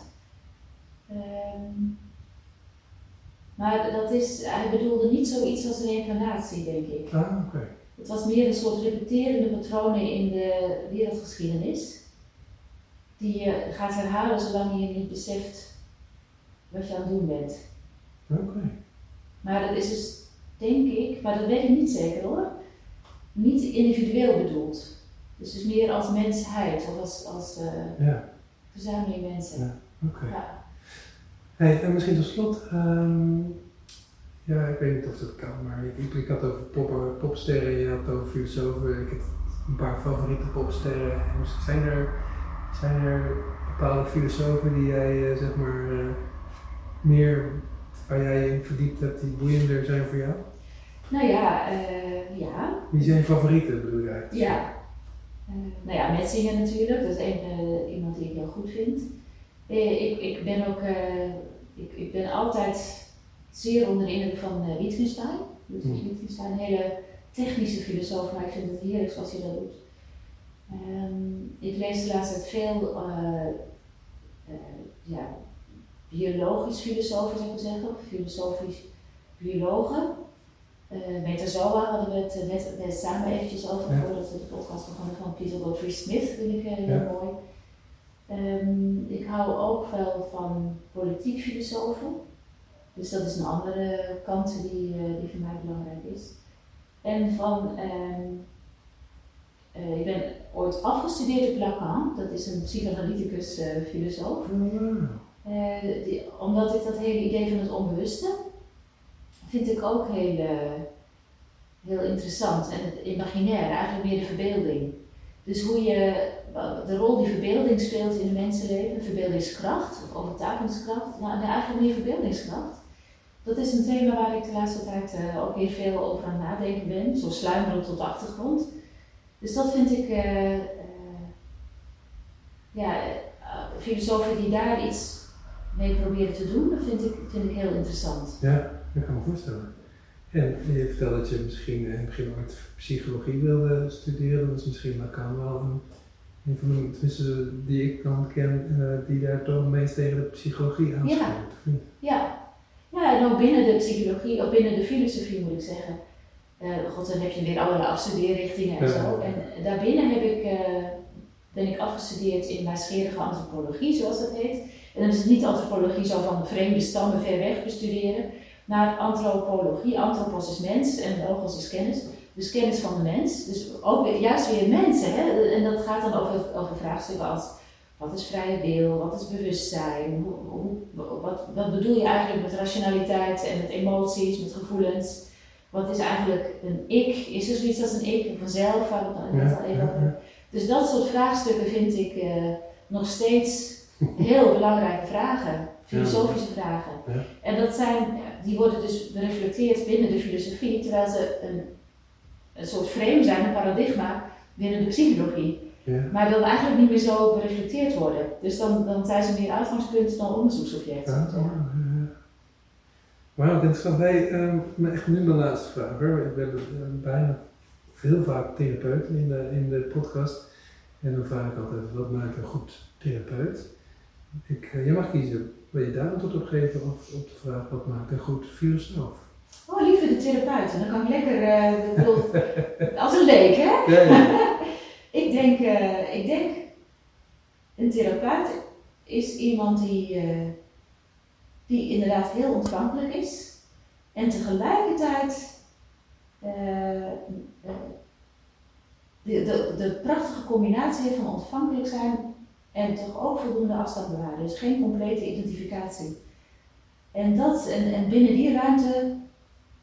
Ehm, maar dat is, hij bedoelde niet zoiets als reïncarnatie, denk ik. Ah, oké. Het was meer een soort repeterende patronen in de wereldgeschiedenis. Die je gaat herhalen zolang je niet beseft wat je aan het doen bent. Oké. Maar dat is dus, denk ik, maar dat weet ik niet zeker hoor, niet individueel bedoeld. Dus dus meer als mensheid of als, als eh, Ja, verzameling mensen. Ja. oké. Ja. Hey, en misschien tot slot, ehm, ja, ik weet niet of dat kan, maar ik, ik, ik had over poppen, popsterren, je had over filosofen, ik heb een paar favoriete popsterren. En Zijn er, zijn er bepaalde filosofen die jij, eh, zeg maar, eh, meer, waar jij je in verdiept hebt, die boeiender zijn voor jou? Nou ja, eh, ja, Wie zijn je favorieten, bedoel je eigenlijk? Ja. Nou ja, Metzinger natuurlijk, dat is een, eh, iemand die ik heel goed vind. Eh, ik, ik ben ook, eh, ik, ik ben altijd zeer onder de indruk van Wittgenstein. Ludwig Hmm. Wittgenstein, een hele technische filosoof, maar ik vind het heerlijk zoals hij dat doet. Ehm, ik lees de laatste tijd veel eh, ja, biologisch filosofen, zou ik zeggen, of filosofisch biologen. Uh, Metazoa hadden we het eh, net, net samen eventjes over Ja. voordat we de podcast begonnen van Peter Godfrey Smith, vind ik eh, heel Ja. mooi. Ehm, ik hou ook wel van politiek filosofen. Dus dat is een andere kant die, eh, die voor mij belangrijk is. En van, ehm, eh, ik ben ooit afgestudeerd op Lacan, dat is een psychoanalyticus eh, filosoof. Eh, die- omdat ik dat hele idee van het onbewuste vind ik ook heel, eh, heel interessant. En het imaginaire, eigenlijk meer de verbeelding. Dus hoe je, de rol die verbeelding speelt in een mensenleven, verbeeldingskracht of overtuigingskracht, nou, eigenlijk meer verbeeldingskracht. Dat is een thema waar ik de laatste tijd eh, ook weer veel over aan het nadenken ben, zo sluimerend op de achtergrond. Dus dat vind ik, eh, ja, filosofen die daar iets mee proberen te doen, dat vind ik, vind ik heel interessant. Ja, dat kan me voorstellen. En je vertelde dat je misschien in het begin ooit psychologie wilde studeren. Dat is misschien Lacan wel een, een van de, tenminste die ik dan ken, eh, die daar toch meest tegen de psychologie of niet? Ja. ja, en ook binnen de psychologie, of binnen de filosofie moet ik zeggen. Eh, God, dan heb je weer allerlei afstudeerrichtingen en Ja. zo. En daarbinnen heb ik, eh, ben ik afgestudeerd in wijsgerige antropologie, zoals dat heet. En dan is het niet antropologie zo van vreemde stammen ver weg bestuderen, maar antropologie. Antropos is mens en logos is kennis. Dus kennis van de mens. Dus ook weer, juist weer mensen. Hè? En dat gaat dan over, over vraagstukken als wat is vrije wil, wat is bewustzijn, hoe, hoe, wat, wat bedoel je eigenlijk met rationaliteit en met emoties, met gevoelens. Wat is eigenlijk een ik? Is er zoiets als een ik, een vanzelf, waar we het net al Ja, even ja, over ja. Dus dat soort vraagstukken vind ik eh, nog steeds heel belangrijke vragen, filosofische vragen. En dat zijn, die worden dus gereflecteerd binnen de filosofie, terwijl ze een, een soort frame zijn, een paradigma binnen de psychologie. Ja. Maar dan eigenlijk niet meer zo gereflecteerd worden. Dus dan, dan zijn ze meer uitgangspunt dan onderzoeksobject. Ja, ja. Wauw, interessant. Hey, ehm, echt nu mijn laatste vraag. Hoor. We hebben eh, bijna heel vaak therapeuten in de, in de podcast. En dan vraag ik altijd, wat maakt een goed therapeut? Ik, eh, jij mag kiezen, wil je daar antwoord op geven of op de vraag, wat maakt een goed filosoof? Oh, liever de therapeut. Dan kan ik lekker, bedoel, als een leek, hè? Ja, ja. Ik denk, eh, ik denk, een therapeut is iemand die, die inderdaad heel ontvankelijk is en tegelijkertijd de, de, de prachtige combinatie heeft van ontvankelijk zijn en toch ook voldoende afstand bewaren. Dus geen complete identificatie. En, dat, en, en binnen die ruimte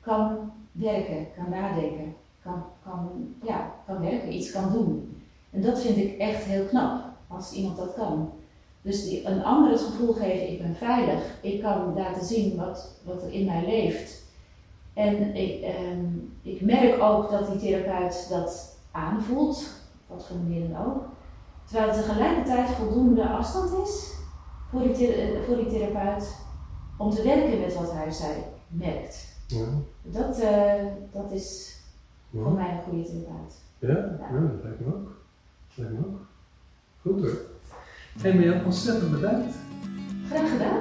kan werken, kan nadenken, kan, kan, ja, kan werken, iets kan doen. En dat vind ik echt heel knap, als iemand dat kan. Dus die, een ander het gevoel geven, ik ben veilig, ik kan laten zien wat, wat er in mij leeft. En ik, ehm, ik merk ook dat die therapeut dat aanvoelt, wat voor manier dan ook. Terwijl er tegelijkertijd voldoende afstand is voor die, thera- voor die therapeut om te werken met wat hij of zij merkt. Ja, Dat, eh, dat is voor mij een goede therapeut. ja, ja, dat lijkt me ook. Dat lijkt me ook. Goed hoor. Hey Marjan, ontzettend bedankt. Graag gedaan.